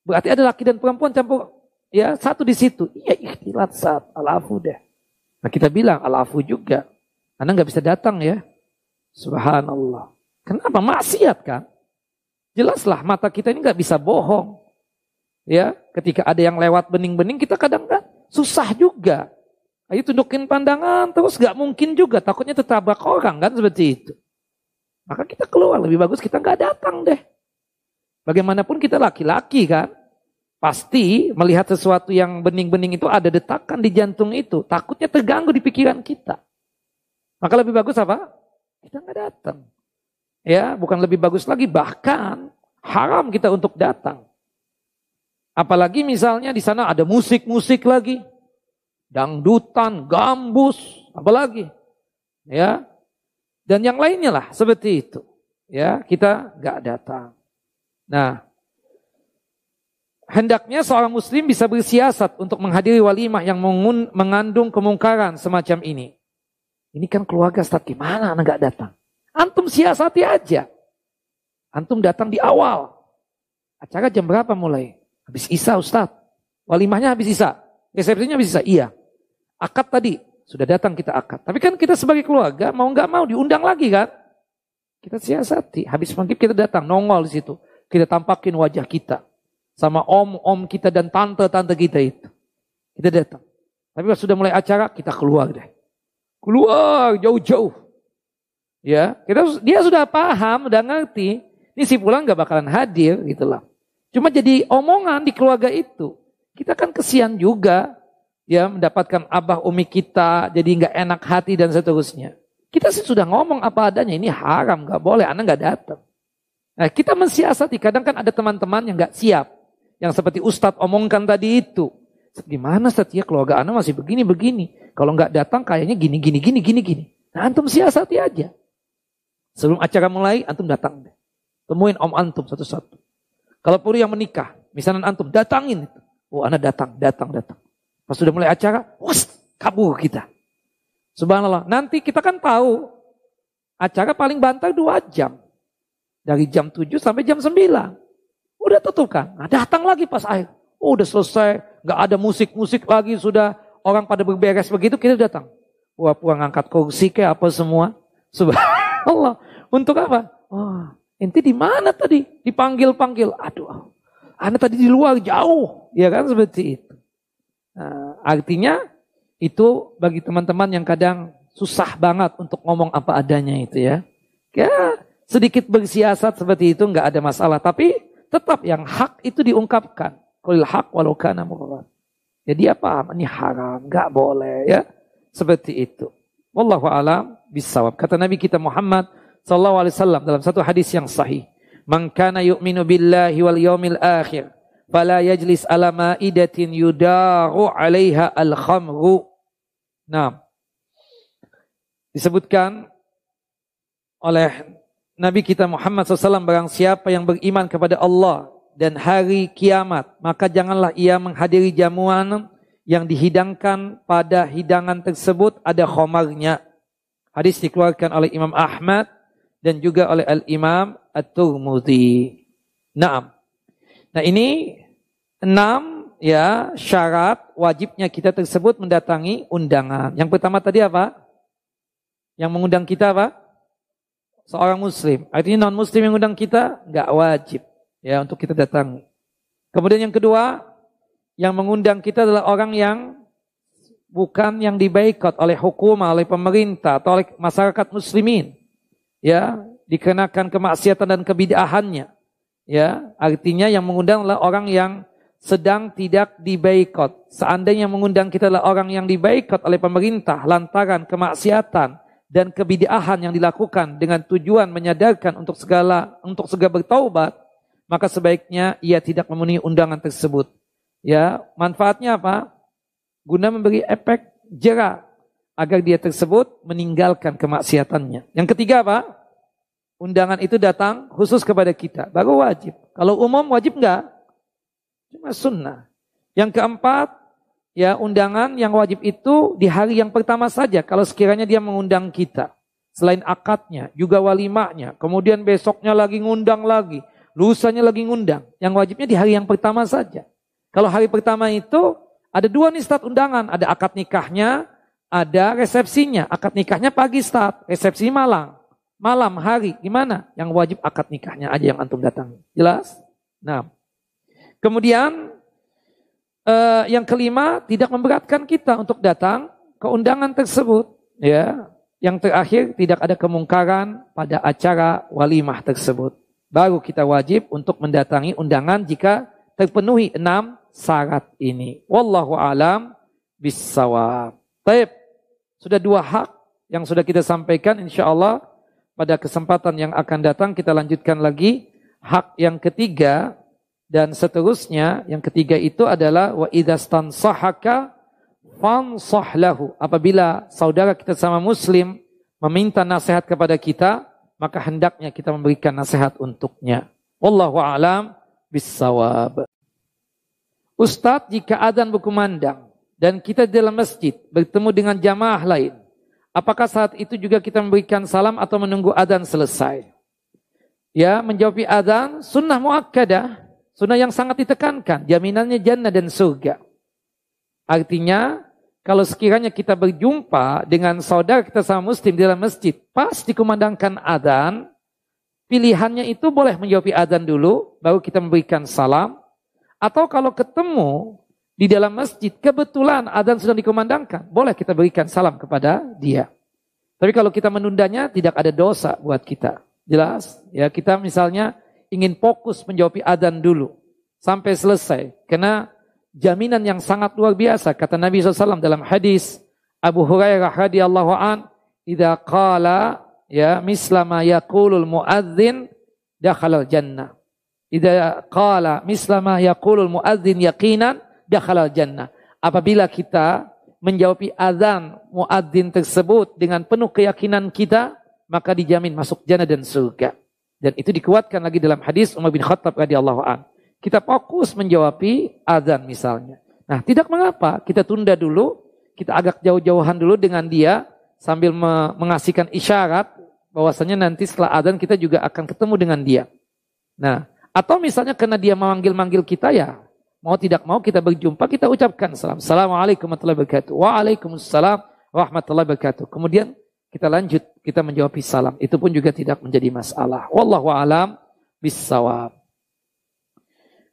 Speaker 1: Berarti ada laki dan perempuan campur ya satu di situ. Iya ikhtilat saat alafu deh. Nah kita bilang alafu juga. Anda nggak bisa datang ya. Subhanallah. Kenapa? Maksiat kan? Jelaslah mata kita ini nggak bisa bohong. Ya, ketika ada yang lewat bening-bening kita kadang kan susah juga. Ayo tundukin pandangan terus nggak mungkin juga. Takutnya tertabrak orang kan seperti itu. Maka kita keluar lebih bagus kita nggak datang deh. Bagaimanapun kita laki-laki kan. Pasti melihat sesuatu yang bening-bening itu ada detakan di jantung itu. Takutnya terganggu di pikiran kita. Maka lebih bagus apa? Kita nggak datang. Ya, bukan lebih bagus lagi. Bahkan haram kita untuk datang. Apalagi misalnya di sana ada musik-musik lagi. Dangdutan, gambus, apalagi. Ya. Dan yang lainnya lah seperti itu. Ya, kita nggak datang. Nah, hendaknya seorang muslim bisa bersiasat untuk menghadiri walimah yang mengandung kemungkaran semacam ini. Ini kan keluarga Ustaz, gimana anak gak datang? Antum siasati aja. Antum datang di awal. Acara jam berapa mulai? Habis Isa Ustaz. Walimahnya habis Isa. Resepsinya habis Isa. Iya. Akad tadi. Sudah datang kita akad. Tapi kan kita sebagai keluarga mau nggak mau diundang lagi kan? Kita siasati. Habis maghrib kita datang nongol di situ. Kita tampakin wajah kita sama om-om kita dan tante-tante kita itu. Kita datang. Tapi pas sudah mulai acara, kita keluar deh. Keluar jauh-jauh. Ya, kita dia sudah paham, udah ngerti. Ini si pulang gak bakalan hadir gitu lah. Cuma jadi omongan di keluarga itu. Kita kan kesian juga ya mendapatkan abah umi kita jadi nggak enak hati dan seterusnya. Kita sih sudah ngomong apa adanya ini haram nggak boleh, anak nggak datang. Nah kita mensiasati kadang kan ada teman-teman yang nggak siap. Yang seperti Ustadz omongkan tadi itu. Gimana setia keluarga anak masih begini-begini. Kalau nggak datang kayaknya gini, gini, gini, gini, gini. Nah antum siasati aja. Sebelum acara mulai, antum datang deh. Temuin om antum satu-satu. Kalau puri yang menikah, misalnya antum datangin. Oh anak datang, datang, datang. Pas sudah mulai acara, was, kabur kita. Subhanallah. Nanti kita kan tahu acara paling bantar dua jam. Dari jam 7 sampai jam 9. Udah tutup kan. Nah, datang lagi pas akhir. Oh, udah selesai. Gak ada musik-musik lagi. Sudah orang pada berberes begitu. Kita datang. Wah, puang angkat kursi kayak apa semua. Subhanallah. Untuk apa? Oh, ente di mana tadi? Dipanggil-panggil. Aduh. Anda tadi di luar jauh. Ya kan seperti itu. Nah, artinya itu bagi teman-teman yang kadang susah banget untuk ngomong apa adanya itu ya. Ya sedikit bersiasat seperti itu nggak ada masalah. Tapi tetap yang hak itu diungkapkan. Kulil hak walau kana murran. Jadi apa? Ini haram, nggak boleh ya. Seperti itu. Wallahu alam bisawab. Kata Nabi kita Muhammad sallallahu alaihi wasallam dalam satu hadis yang sahih, "Man kana yu'minu billahi wal yawmil akhir, fala yajlis ala ma'idatin yudaru 'alaiha al-khamru." Nah, disebutkan oleh Nabi kita Muhammad SAW barang siapa yang beriman kepada Allah dan hari kiamat, maka janganlah ia menghadiri jamuan yang dihidangkan pada hidangan tersebut ada khomarnya. Hadis dikeluarkan oleh Imam Ahmad dan juga oleh Al-Imam At-Turmudi. Naam. Nah ini enam ya syarat wajibnya kita tersebut mendatangi undangan. Yang pertama tadi apa? Yang mengundang kita apa? seorang muslim. Artinya non muslim yang undang kita nggak wajib ya untuk kita datang. Kemudian yang kedua, yang mengundang kita adalah orang yang bukan yang dibaikot oleh hukum, oleh pemerintah atau oleh masyarakat muslimin. Ya, dikenakan kemaksiatan dan kebidahannya. Ya, artinya yang mengundang adalah orang yang sedang tidak dibaikot. Seandainya yang mengundang kita adalah orang yang dibaikot oleh pemerintah lantaran kemaksiatan dan kebidahan yang dilakukan dengan tujuan menyadarkan untuk segala untuk segera bertaubat, maka sebaiknya ia tidak memenuhi undangan tersebut. Ya, manfaatnya apa? Guna memberi efek jerah agar dia tersebut meninggalkan kemaksiatannya. Yang ketiga apa? Undangan itu datang khusus kepada kita, baru wajib. Kalau umum wajib enggak? Cuma sunnah. Yang keempat, ya undangan yang wajib itu di hari yang pertama saja kalau sekiranya dia mengundang kita. Selain akadnya, juga walimahnya. Kemudian besoknya lagi ngundang lagi. Lusanya lagi ngundang. Yang wajibnya di hari yang pertama saja. Kalau hari pertama itu ada dua nih undangan, ada akad nikahnya, ada resepsinya. Akad nikahnya pagi start, resepsi malam. Malam, hari, gimana? Yang wajib akad nikahnya aja yang antum datang. Jelas? Nah, kemudian eh, yang kelima tidak memberatkan kita untuk datang ke undangan tersebut. Ya, yang terakhir tidak ada kemungkaran pada acara walimah tersebut. Baru kita wajib untuk mendatangi undangan jika terpenuhi enam syarat ini. Wallahu alam bisawab. Taib. Sudah dua hak yang sudah kita sampaikan insya Allah pada kesempatan yang akan datang kita lanjutkan lagi. Hak yang ketiga dan seterusnya yang ketiga itu adalah wa idastan sahaka fansah lahu. Apabila saudara kita sama muslim meminta nasihat kepada kita maka hendaknya kita memberikan nasihat untuknya. Wallahu alam bisawab Ustadz jika adzan berkumandang dan kita di dalam masjid bertemu dengan jamaah lain, apakah saat itu juga kita memberikan salam atau menunggu adzan selesai? Ya, menjawab adzan sunnah muakkadah, sunnah yang sangat ditekankan, jaminannya jannah dan surga. Artinya, kalau sekiranya kita berjumpa dengan saudara kita sama muslim di dalam masjid, pas dikumandangkan adzan, pilihannya itu boleh menjawab adzan dulu, baru kita memberikan salam, atau kalau ketemu di dalam masjid, kebetulan adzan sedang dikumandangkan, boleh kita berikan salam kepada dia. Tapi kalau kita menundanya, tidak ada dosa buat kita. Jelas? Ya, kita misalnya ingin fokus menjawab adzan dulu sampai selesai. Karena jaminan yang sangat luar biasa kata Nabi SAW dalam hadis Abu Hurairah radhiyallahu an, "Idza qala ya mislama yaqulul muadzin dakhala jannah." Idza qala mislama yaqulul muadzin yaqinan dakhalal jannah. Apabila kita menjawab azan muadzin tersebut dengan penuh keyakinan kita, maka dijamin masuk jannah dan surga. Dan itu dikuatkan lagi dalam hadis Umar bin Khattab radhiyallahu an. Kita fokus menjawab azan misalnya. Nah, tidak mengapa kita tunda dulu, kita agak jauh-jauhan dulu dengan dia sambil mengasihkan isyarat bahwasanya nanti setelah azan kita juga akan ketemu dengan dia. Nah, atau misalnya karena dia memanggil-manggil kita ya, mau tidak mau kita berjumpa, kita ucapkan salam. Assalamualaikum warahmatullahi wabarakatuh. Waalaikumsalam warahmatullahi wabarakatuh. Kemudian kita lanjut, kita menjawab salam. Itu pun juga tidak menjadi masalah. Wallahu alam bisawab.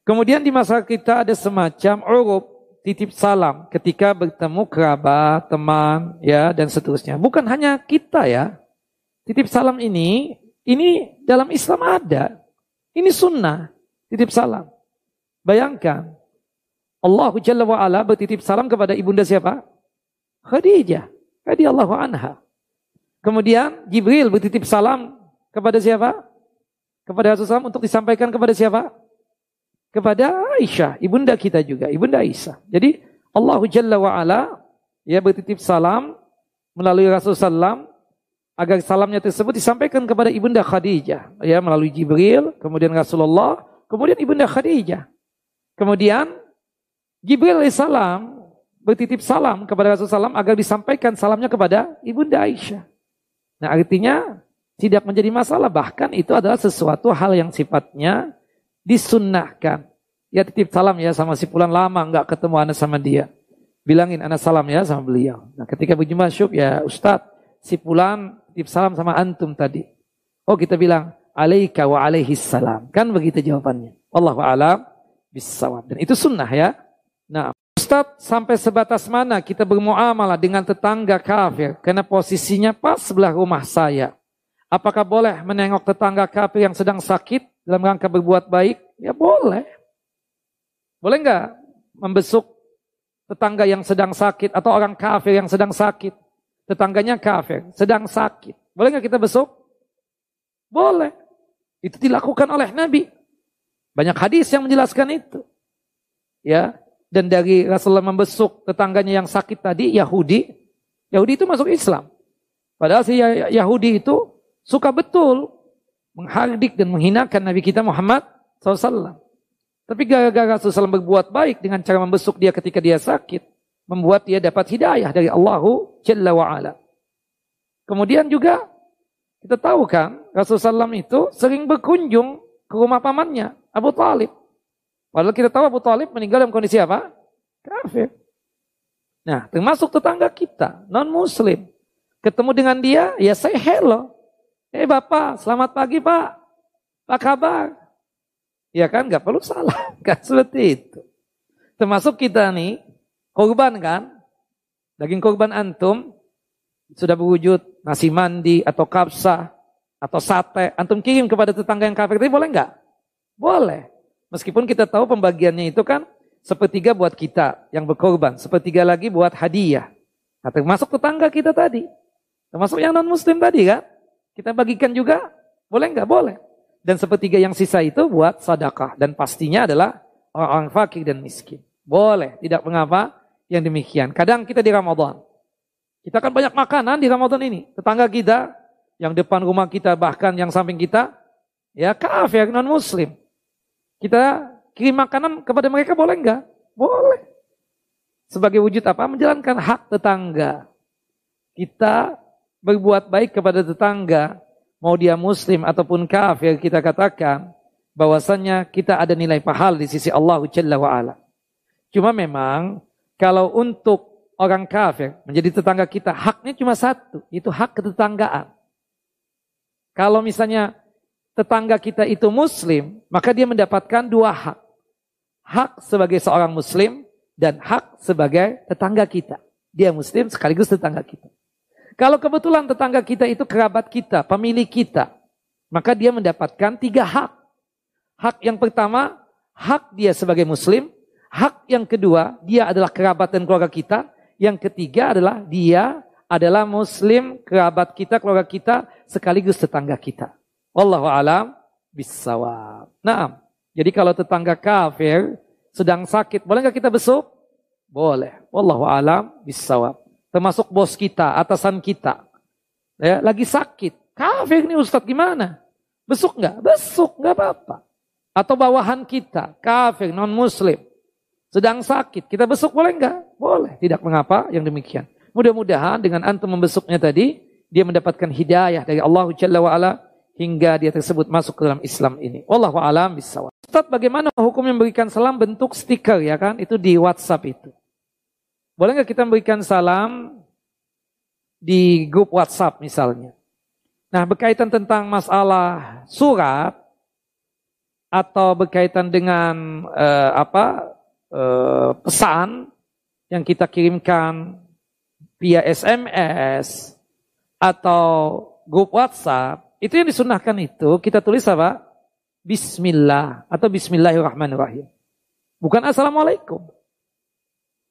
Speaker 1: Kemudian di masa kita ada semacam urub titip salam ketika bertemu kerabat, teman, ya dan seterusnya. Bukan hanya kita ya. Titip salam ini, ini dalam Islam ada. Ini sunnah, titip salam. Bayangkan, Allah Jalla wa'ala bertitip salam kepada ibunda siapa? Khadijah, radhiyallahu anha. Kemudian Jibril bertitip salam kepada siapa? Kepada Rasulullah untuk disampaikan kepada siapa? Kepada Aisyah, ibunda kita juga, ibunda Aisyah. Jadi Allah Jalla wa'ala ya bertitip salam melalui Rasulullah agar salamnya tersebut disampaikan kepada ibunda Khadijah ya melalui Jibril kemudian Rasulullah kemudian ibunda Khadijah kemudian Jibril salam bertitip salam kepada Rasulullah agar disampaikan salamnya kepada ibunda Aisyah nah artinya tidak menjadi masalah bahkan itu adalah sesuatu hal yang sifatnya disunnahkan ya titip salam ya sama si pulang lama nggak ketemu anak sama dia bilangin anak salam ya sama beliau nah ketika berjumpa syuk ya Ustadz si pulang titip salam sama antum tadi. Oh kita bilang alaika wa alaihi salam. Kan begitu jawabannya. Wallahu alam bisawab. Dan itu sunnah ya. Nah, Ustaz sampai sebatas mana kita bermuamalah dengan tetangga kafir karena posisinya pas sebelah rumah saya. Apakah boleh menengok tetangga kafir yang sedang sakit dalam rangka berbuat baik? Ya boleh. Boleh nggak membesuk tetangga yang sedang sakit atau orang kafir yang sedang sakit? tetangganya kafir, sedang sakit. Boleh nggak kita besuk? Boleh. Itu dilakukan oleh Nabi. Banyak hadis yang menjelaskan itu. Ya, dan dari Rasulullah membesuk tetangganya yang sakit tadi Yahudi, Yahudi itu masuk Islam. Padahal si Yahudi itu suka betul menghardik dan menghinakan Nabi kita Muhammad SAW. Tapi gara-gara Rasulullah berbuat baik dengan cara membesuk dia ketika dia sakit, membuat dia dapat hidayah dari Allahu Jalla wa ala. Kemudian juga kita tahu kan Rasulullah SAW itu sering berkunjung ke rumah pamannya Abu Talib. Padahal kita tahu Abu Talib meninggal dalam kondisi apa? Kafir. Nah, termasuk tetangga kita, non muslim. Ketemu dengan dia, ya saya hello. Eh hey, Bapak, selamat pagi Pak. Apa kabar? Ya kan, nggak perlu salah. (laughs) Kan seperti itu. Termasuk kita nih, korban kan? Daging korban antum, sudah berwujud nasi mandi atau kapsa atau sate. Antum kirim kepada tetangga yang kafir, tapi boleh nggak? Boleh. Meskipun kita tahu pembagiannya itu kan sepertiga buat kita yang berkorban, sepertiga lagi buat hadiah. Nah, termasuk tetangga kita tadi. Termasuk yang non muslim tadi kan. Kita bagikan juga, boleh nggak? Boleh. Dan sepertiga yang sisa itu buat sadakah. Dan pastinya adalah orang-orang fakir dan miskin. Boleh, tidak mengapa yang demikian. Kadang kita di Ramadan. Kita kan banyak makanan di Ramadan ini. Tetangga kita, yang depan rumah kita, bahkan yang samping kita, ya kafir, non muslim. Kita kirim makanan kepada mereka boleh enggak? Boleh. Sebagai wujud apa? Menjalankan hak tetangga. Kita berbuat baik kepada tetangga, mau dia muslim ataupun kafir, kita katakan bahwasannya kita ada nilai pahala di sisi Allah Jalla wa'ala. Cuma memang kalau untuk orang kafir menjadi tetangga kita, haknya cuma satu, itu hak ketetanggaan. Kalau misalnya tetangga kita itu muslim, maka dia mendapatkan dua hak. Hak sebagai seorang muslim dan hak sebagai tetangga kita. Dia muslim sekaligus tetangga kita. Kalau kebetulan tetangga kita itu kerabat kita, pemilik kita, maka dia mendapatkan tiga hak. Hak yang pertama, hak dia sebagai muslim. Hak yang kedua, dia adalah kerabat dan keluarga kita. Yang ketiga adalah dia adalah muslim, kerabat kita, keluarga kita, sekaligus tetangga kita. Wallahu alam bisawab. Nah, jadi kalau tetangga kafir sedang sakit, boleh nggak kita besuk? Boleh. Wallahu alam bisawab. Termasuk bos kita, atasan kita. Ya, lagi sakit. Kafir ini Ustadz gimana? Besuk nggak? Besuk nggak apa-apa. Atau bawahan kita, kafir, non muslim. Sedang sakit, kita besuk boleh nggak? Boleh. Tidak mengapa yang demikian. Mudah-mudahan dengan antum membesuknya tadi, dia mendapatkan hidayah dari Allah Jalla wa'ala hingga dia tersebut masuk ke dalam Islam ini. Wallahu alam bisawab. Ustaz, bagaimana hukum memberikan salam bentuk stiker ya kan? Itu di WhatsApp itu. Boleh nggak kita memberikan salam di grup WhatsApp misalnya? Nah, berkaitan tentang masalah surat atau berkaitan dengan uh, apa uh, pesan yang kita kirimkan via SMS atau grup WhatsApp itu yang disunahkan itu kita tulis apa? Bismillah atau Bismillahirrahmanirrahim. Bukan Assalamualaikum.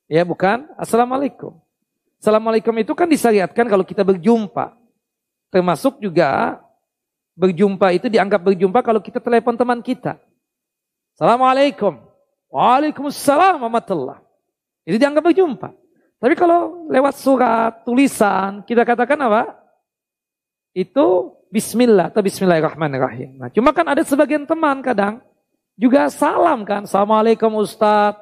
Speaker 1: Ya bukan Assalamualaikum. Assalamualaikum itu kan disyariatkan kalau kita berjumpa. Termasuk juga berjumpa itu dianggap berjumpa kalau kita telepon teman kita. Assalamualaikum. Waalaikumsalam warahmatullah. Itu dianggap berjumpa. Tapi kalau lewat surat, tulisan, kita katakan apa? Itu Bismillah atau Bismillahirrahmanirrahim. Nah, cuma kan ada sebagian teman kadang juga salam kan. Assalamualaikum Ustaz.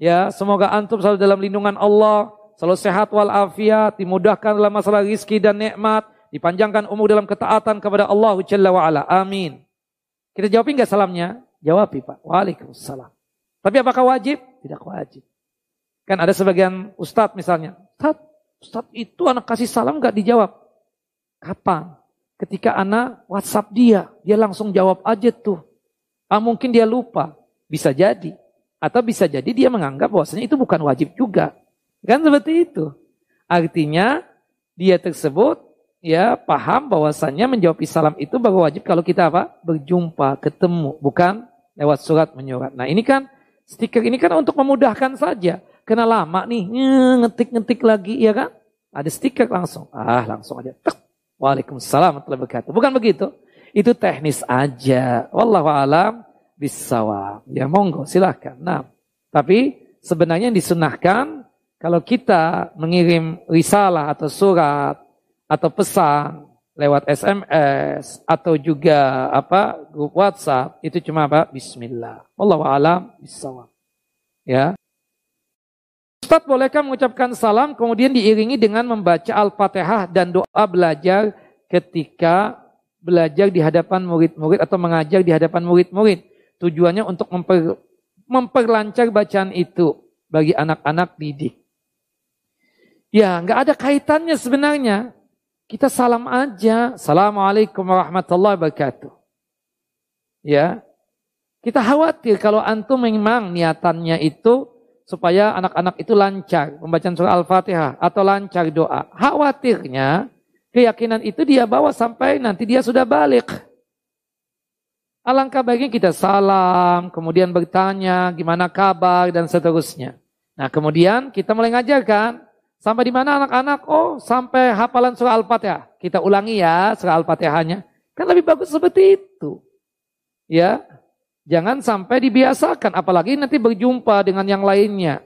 Speaker 1: Ya, semoga antum selalu dalam lindungan Allah, selalu sehat walafiat, dimudahkan dalam masalah rizki dan nikmat, dipanjangkan umur dalam ketaatan kepada Allah Jalla wa ala. Amin. Kita jawabin enggak salamnya? Jawab, Pak. Waalaikumsalam. Tapi apakah wajib? Tidak wajib. Kan ada sebagian ustadz misalnya. Ustadz, ustadz itu anak kasih salam enggak dijawab. Kapan? Ketika anak WhatsApp dia, dia langsung jawab aja tuh. Ah mungkin dia lupa, bisa jadi. Atau bisa jadi dia menganggap bahwasanya itu bukan wajib juga. Kan seperti itu. Artinya dia tersebut ya paham bahwasanya menjawab salam itu baru wajib kalau kita apa? Berjumpa, ketemu, bukan lewat surat menyurat. Nah ini kan stiker ini kan untuk memudahkan saja. Kena lama nih, ngetik-ngetik lagi ya kan? Ada stiker langsung. Ah langsung aja. Tek, Waalaikumsalam warahmatullahi wabarakatuh. Bukan begitu. Itu teknis aja. Wallahu alam bisawab. Ya monggo silahkan. Nah, tapi sebenarnya disunahkan kalau kita mengirim risalah atau surat atau pesan lewat SMS atau juga apa grup WhatsApp itu cuma apa Bismillah. Wallahu alam bisawab. Ya. Ustaz bolehkah mengucapkan salam kemudian diiringi dengan membaca Al-Fatihah dan doa belajar ketika belajar di hadapan murid-murid atau mengajar di hadapan murid-murid. Tujuannya untuk memper, memperlancar bacaan itu bagi anak-anak didik. Ya, nggak ada kaitannya sebenarnya. Kita salam aja. Assalamualaikum warahmatullahi wabarakatuh. Ya, kita khawatir kalau antum memang niatannya itu supaya anak-anak itu lancar membaca surah Al-Fatihah atau lancar doa. Khawatirnya keyakinan itu dia bawa sampai nanti dia sudah balik. Alangkah baiknya kita salam, kemudian bertanya gimana kabar dan seterusnya. Nah kemudian kita mulai ngajarkan sampai di mana anak-anak? Oh sampai hafalan surah Al-Fatihah. Kita ulangi ya surah Al-Fatihahnya. Kan lebih bagus seperti itu. Ya, jangan sampai dibiasakan, apalagi nanti berjumpa dengan yang lainnya.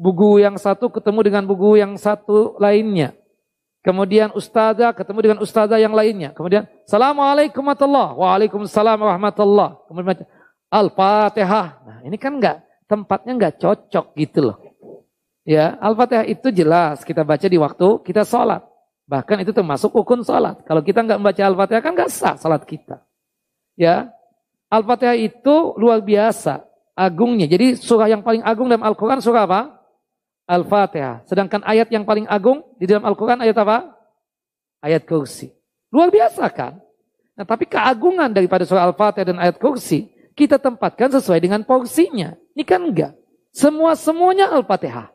Speaker 1: Buku yang satu ketemu dengan buku yang satu lainnya. Kemudian ustazah ketemu dengan ustazah yang lainnya. Kemudian Assalamualaikum warahmatullahi Waalaikumsalam warahmatullahi Kemudian Al-Fatihah. Nah, ini kan enggak tempatnya enggak cocok gitu loh. Ya, Al-Fatihah itu jelas kita baca di waktu kita sholat. Bahkan itu termasuk ukun sholat. Kalau kita enggak membaca Al-Fatihah kan enggak sah sholat kita. Ya, Al-Fatihah itu luar biasa agungnya. Jadi surah yang paling agung dalam Al-Quran surah apa? Al-Fatihah. Sedangkan ayat yang paling agung di dalam Al-Quran ayat apa? Ayat kursi. Luar biasa kan? Nah, tapi keagungan daripada surah Al-Fatihah dan ayat kursi, kita tempatkan sesuai dengan porsinya. Ini kan enggak. Semua-semuanya Al-Fatihah.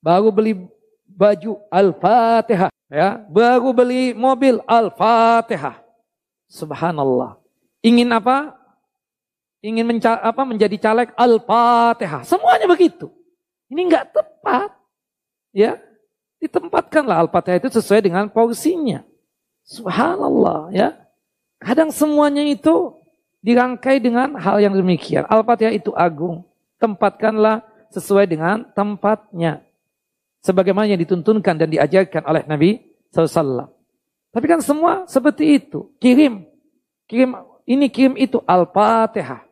Speaker 1: Baru beli baju Al-Fatihah. Ya, baru beli mobil Al-Fatihah. Subhanallah. Ingin apa? Ingin menca apa menjadi caleg Al-Fatihah. Semuanya begitu. Ini enggak tepat. Ya, ditempatkanlah Al-Fatihah itu sesuai dengan porsinya. Subhanallah ya. Kadang semuanya itu dirangkai dengan hal yang demikian. Al-Fatihah itu agung. Tempatkanlah sesuai dengan tempatnya. Sebagaimana yang dituntunkan dan diajarkan oleh Nabi SAW. Tapi kan semua seperti itu. Kirim. Kirim ini kirim itu Al-Fatihah.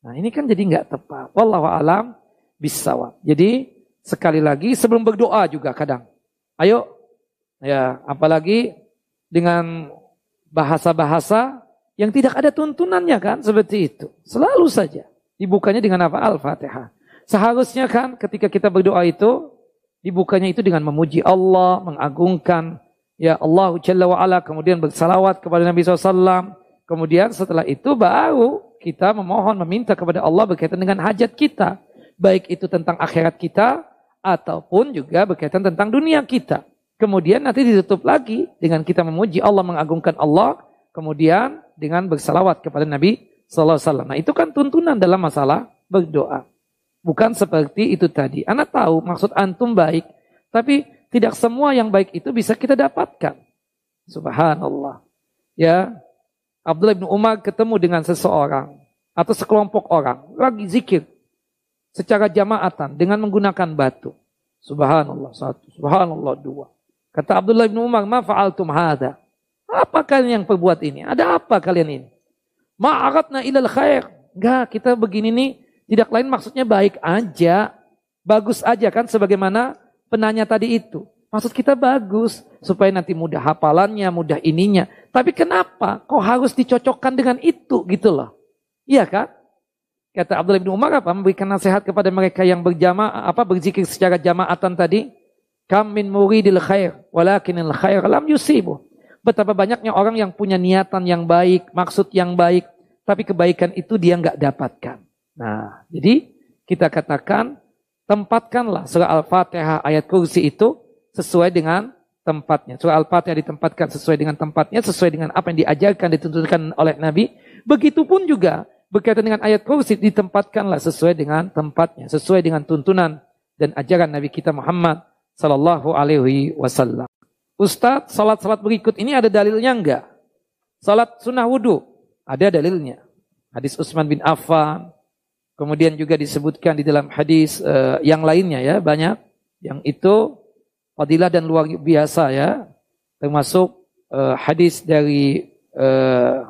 Speaker 1: Nah ini kan jadi nggak tepat. Wallahu alam bisawab. Jadi sekali lagi sebelum berdoa juga kadang. Ayo ya apalagi dengan bahasa-bahasa yang tidak ada tuntunannya kan seperti itu. Selalu saja dibukanya dengan apa? Al-Fatihah. Seharusnya kan ketika kita berdoa itu dibukanya itu dengan memuji Allah, mengagungkan ya Allah Jalla wa ala, kemudian bersalawat kepada Nabi SAW. Kemudian setelah itu baru kita memohon, meminta kepada Allah berkaitan dengan hajat kita baik itu tentang akhirat kita ataupun juga berkaitan tentang dunia kita. Kemudian nanti ditutup lagi dengan kita memuji Allah, mengagungkan Allah, kemudian dengan bersalawat kepada Nabi Sallallahu Alaihi Wasallam. Nah itu kan tuntunan dalam masalah berdoa. Bukan seperti itu tadi. Anak tahu maksud antum baik, tapi tidak semua yang baik itu bisa kita dapatkan. Subhanallah. Ya, Abdullah bin Umar ketemu dengan seseorang atau sekelompok orang lagi zikir secara jamaatan dengan menggunakan batu. Subhanallah satu, subhanallah dua. Kata Abdullah bin Umar, ma fa'altum hadha? Apa kalian yang perbuat ini? Ada apa kalian ini? Ma'aratna ilal khair. Enggak, kita begini nih tidak lain maksudnya baik aja. Bagus aja kan sebagaimana penanya tadi itu. Maksud kita bagus supaya nanti mudah hafalannya, mudah ininya. Tapi kenapa kok harus dicocokkan dengan itu gitu loh? Iya kan? Kata Abdullah bin Umar apa? Memberikan nasihat kepada mereka yang berjamaah apa berzikir secara jamaatan tadi. Kam min muridil khair walakinil khair lam yusibu. Betapa banyaknya orang yang punya niatan yang baik, maksud yang baik, tapi kebaikan itu dia nggak dapatkan. Nah, jadi kita katakan tempatkanlah surah Al-Fatihah ayat kursi itu sesuai dengan tempatnya. Surah Al-Fatihah ditempatkan sesuai dengan tempatnya, sesuai dengan apa yang diajarkan, ditentukan oleh Nabi. Begitupun juga berkaitan dengan ayat kursi ditempatkanlah sesuai dengan tempatnya, sesuai dengan tuntunan dan ajaran Nabi kita Muhammad sallallahu alaihi wasallam. Ustaz, salat-salat berikut ini ada dalilnya enggak? Salat sunnah wudhu, ada dalilnya. Hadis Utsman bin Affan, kemudian juga disebutkan di dalam hadis uh, yang lainnya ya, banyak. Yang itu fadilah dan luar biasa ya, termasuk uh, hadis dari uh,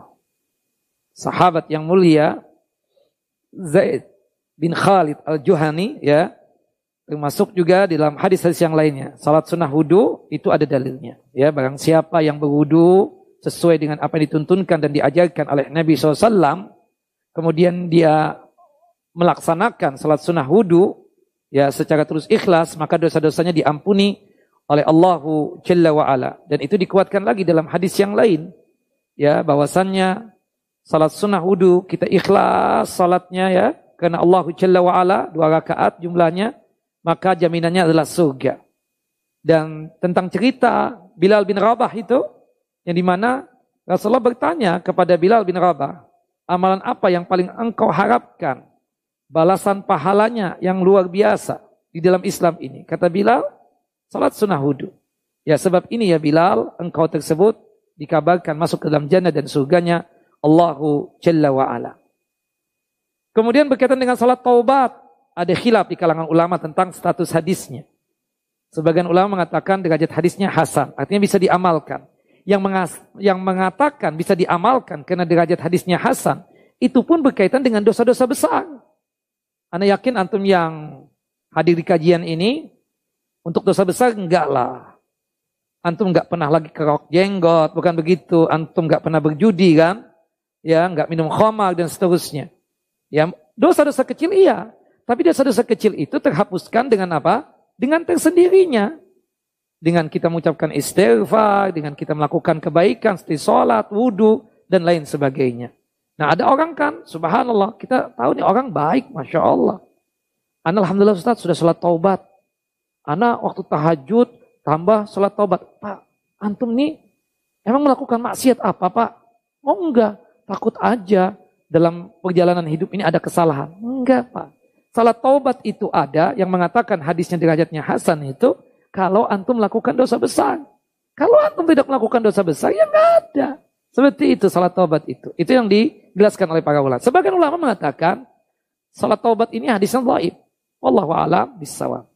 Speaker 1: sahabat yang mulia Zaid bin Khalid al-Juhani ya. Termasuk juga di dalam hadis-hadis yang lainnya. Salat sunnah wudu itu ada dalilnya ya. Barang siapa yang berwudu sesuai dengan apa yang dituntunkan dan diajarkan oleh Nabi SAW kemudian dia melaksanakan salat sunnah wudhu ya secara terus ikhlas maka dosa-dosanya diampuni oleh Allahu Jalla wa ala. Dan itu dikuatkan lagi dalam hadis yang lain. Ya bahwasannya salat sunnah wudhu kita ikhlas salatnya ya karena Allahu Jalla wa ala dua rakaat jumlahnya maka jaminannya adalah surga. Dan tentang cerita Bilal bin Rabah itu yang di mana Rasulullah bertanya kepada Bilal bin Rabah amalan apa yang paling engkau harapkan? Balasan pahalanya yang luar biasa di dalam Islam ini. Kata Bilal, salat sunnah wudhu. Ya sebab ini ya Bilal, engkau tersebut dikabarkan masuk ke dalam jannah dan surganya Allahu Jalla wa ala. Kemudian berkaitan dengan salat taubat, ada khilaf di kalangan ulama tentang status hadisnya. Sebagian ulama mengatakan derajat hadisnya hasan, artinya bisa diamalkan. Yang, mengas yang mengatakan bisa diamalkan karena derajat hadisnya hasan, itu pun berkaitan dengan dosa-dosa besar. Anda yakin antum yang hadir di kajian ini untuk dosa besar enggak lah. Antum enggak pernah lagi kerok jenggot, bukan begitu. Antum enggak pernah berjudi kan? Ya, enggak minum khamar dan seterusnya. Ya, dosa-dosa kecil iya, tapi dosa-dosa kecil itu terhapuskan dengan apa? Dengan tersendirinya. Dengan kita mengucapkan istighfar, dengan kita melakukan kebaikan seperti sholat, wudhu, dan lain sebagainya. Nah ada orang kan, subhanallah, kita tahu nih orang baik, Masya Allah. Alhamdulillah Ustaz sudah sholat taubat. Ana waktu tahajud tambah sholat taubat. Pak, antum nih emang melakukan maksiat apa Pak? Oh enggak, takut aja dalam perjalanan hidup ini ada kesalahan. Enggak Pak. Salat taubat itu ada yang mengatakan hadisnya derajatnya Hasan itu kalau antum melakukan dosa besar. Kalau antum tidak melakukan dosa besar ya enggak ada. Seperti itu salat taubat itu. Itu yang dijelaskan oleh para ulama. Sebagian ulama mengatakan salat taubat ini hadisnya dhaif. Wallahu a'lam bissawab.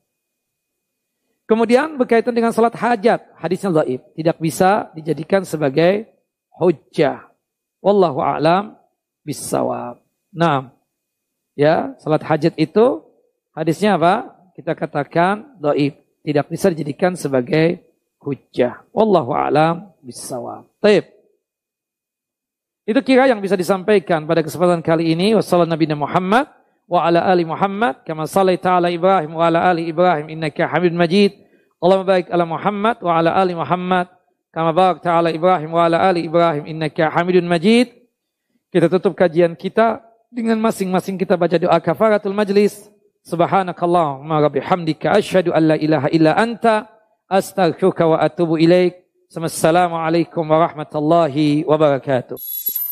Speaker 1: Kemudian berkaitan dengan salat hajat, hadisnya dhaif, tidak bisa dijadikan sebagai hujjah. Wallahu a'lam bissawab. Nah, ya, salat hajat itu hadisnya apa? Kita katakan dhaif, tidak bisa dijadikan sebagai hujjah. Wallahu a'lam bissawab. Baik. Itu kira yang bisa disampaikan pada kesempatan kali ini. Wassalamualaikum Nabi Muhammad wa ala ali Muhammad kama sallaita ala Ibrahim wa ala ali Ibrahim innaka Hamid Majid. Allahumma baik ala Muhammad wa ala ali Muhammad kama barakta ala Ibrahim wa ala ali Ibrahim innaka Hamidun Majid. Kita tutup kajian kita dengan masing-masing kita baca doa kafaratul majlis. Subhanakallahumma rabbi hamdika asyhadu an la ilaha illa anta astaghfiruka wa atubu ilaik. Assalamualaikum warahmatullahi wabarakatuh.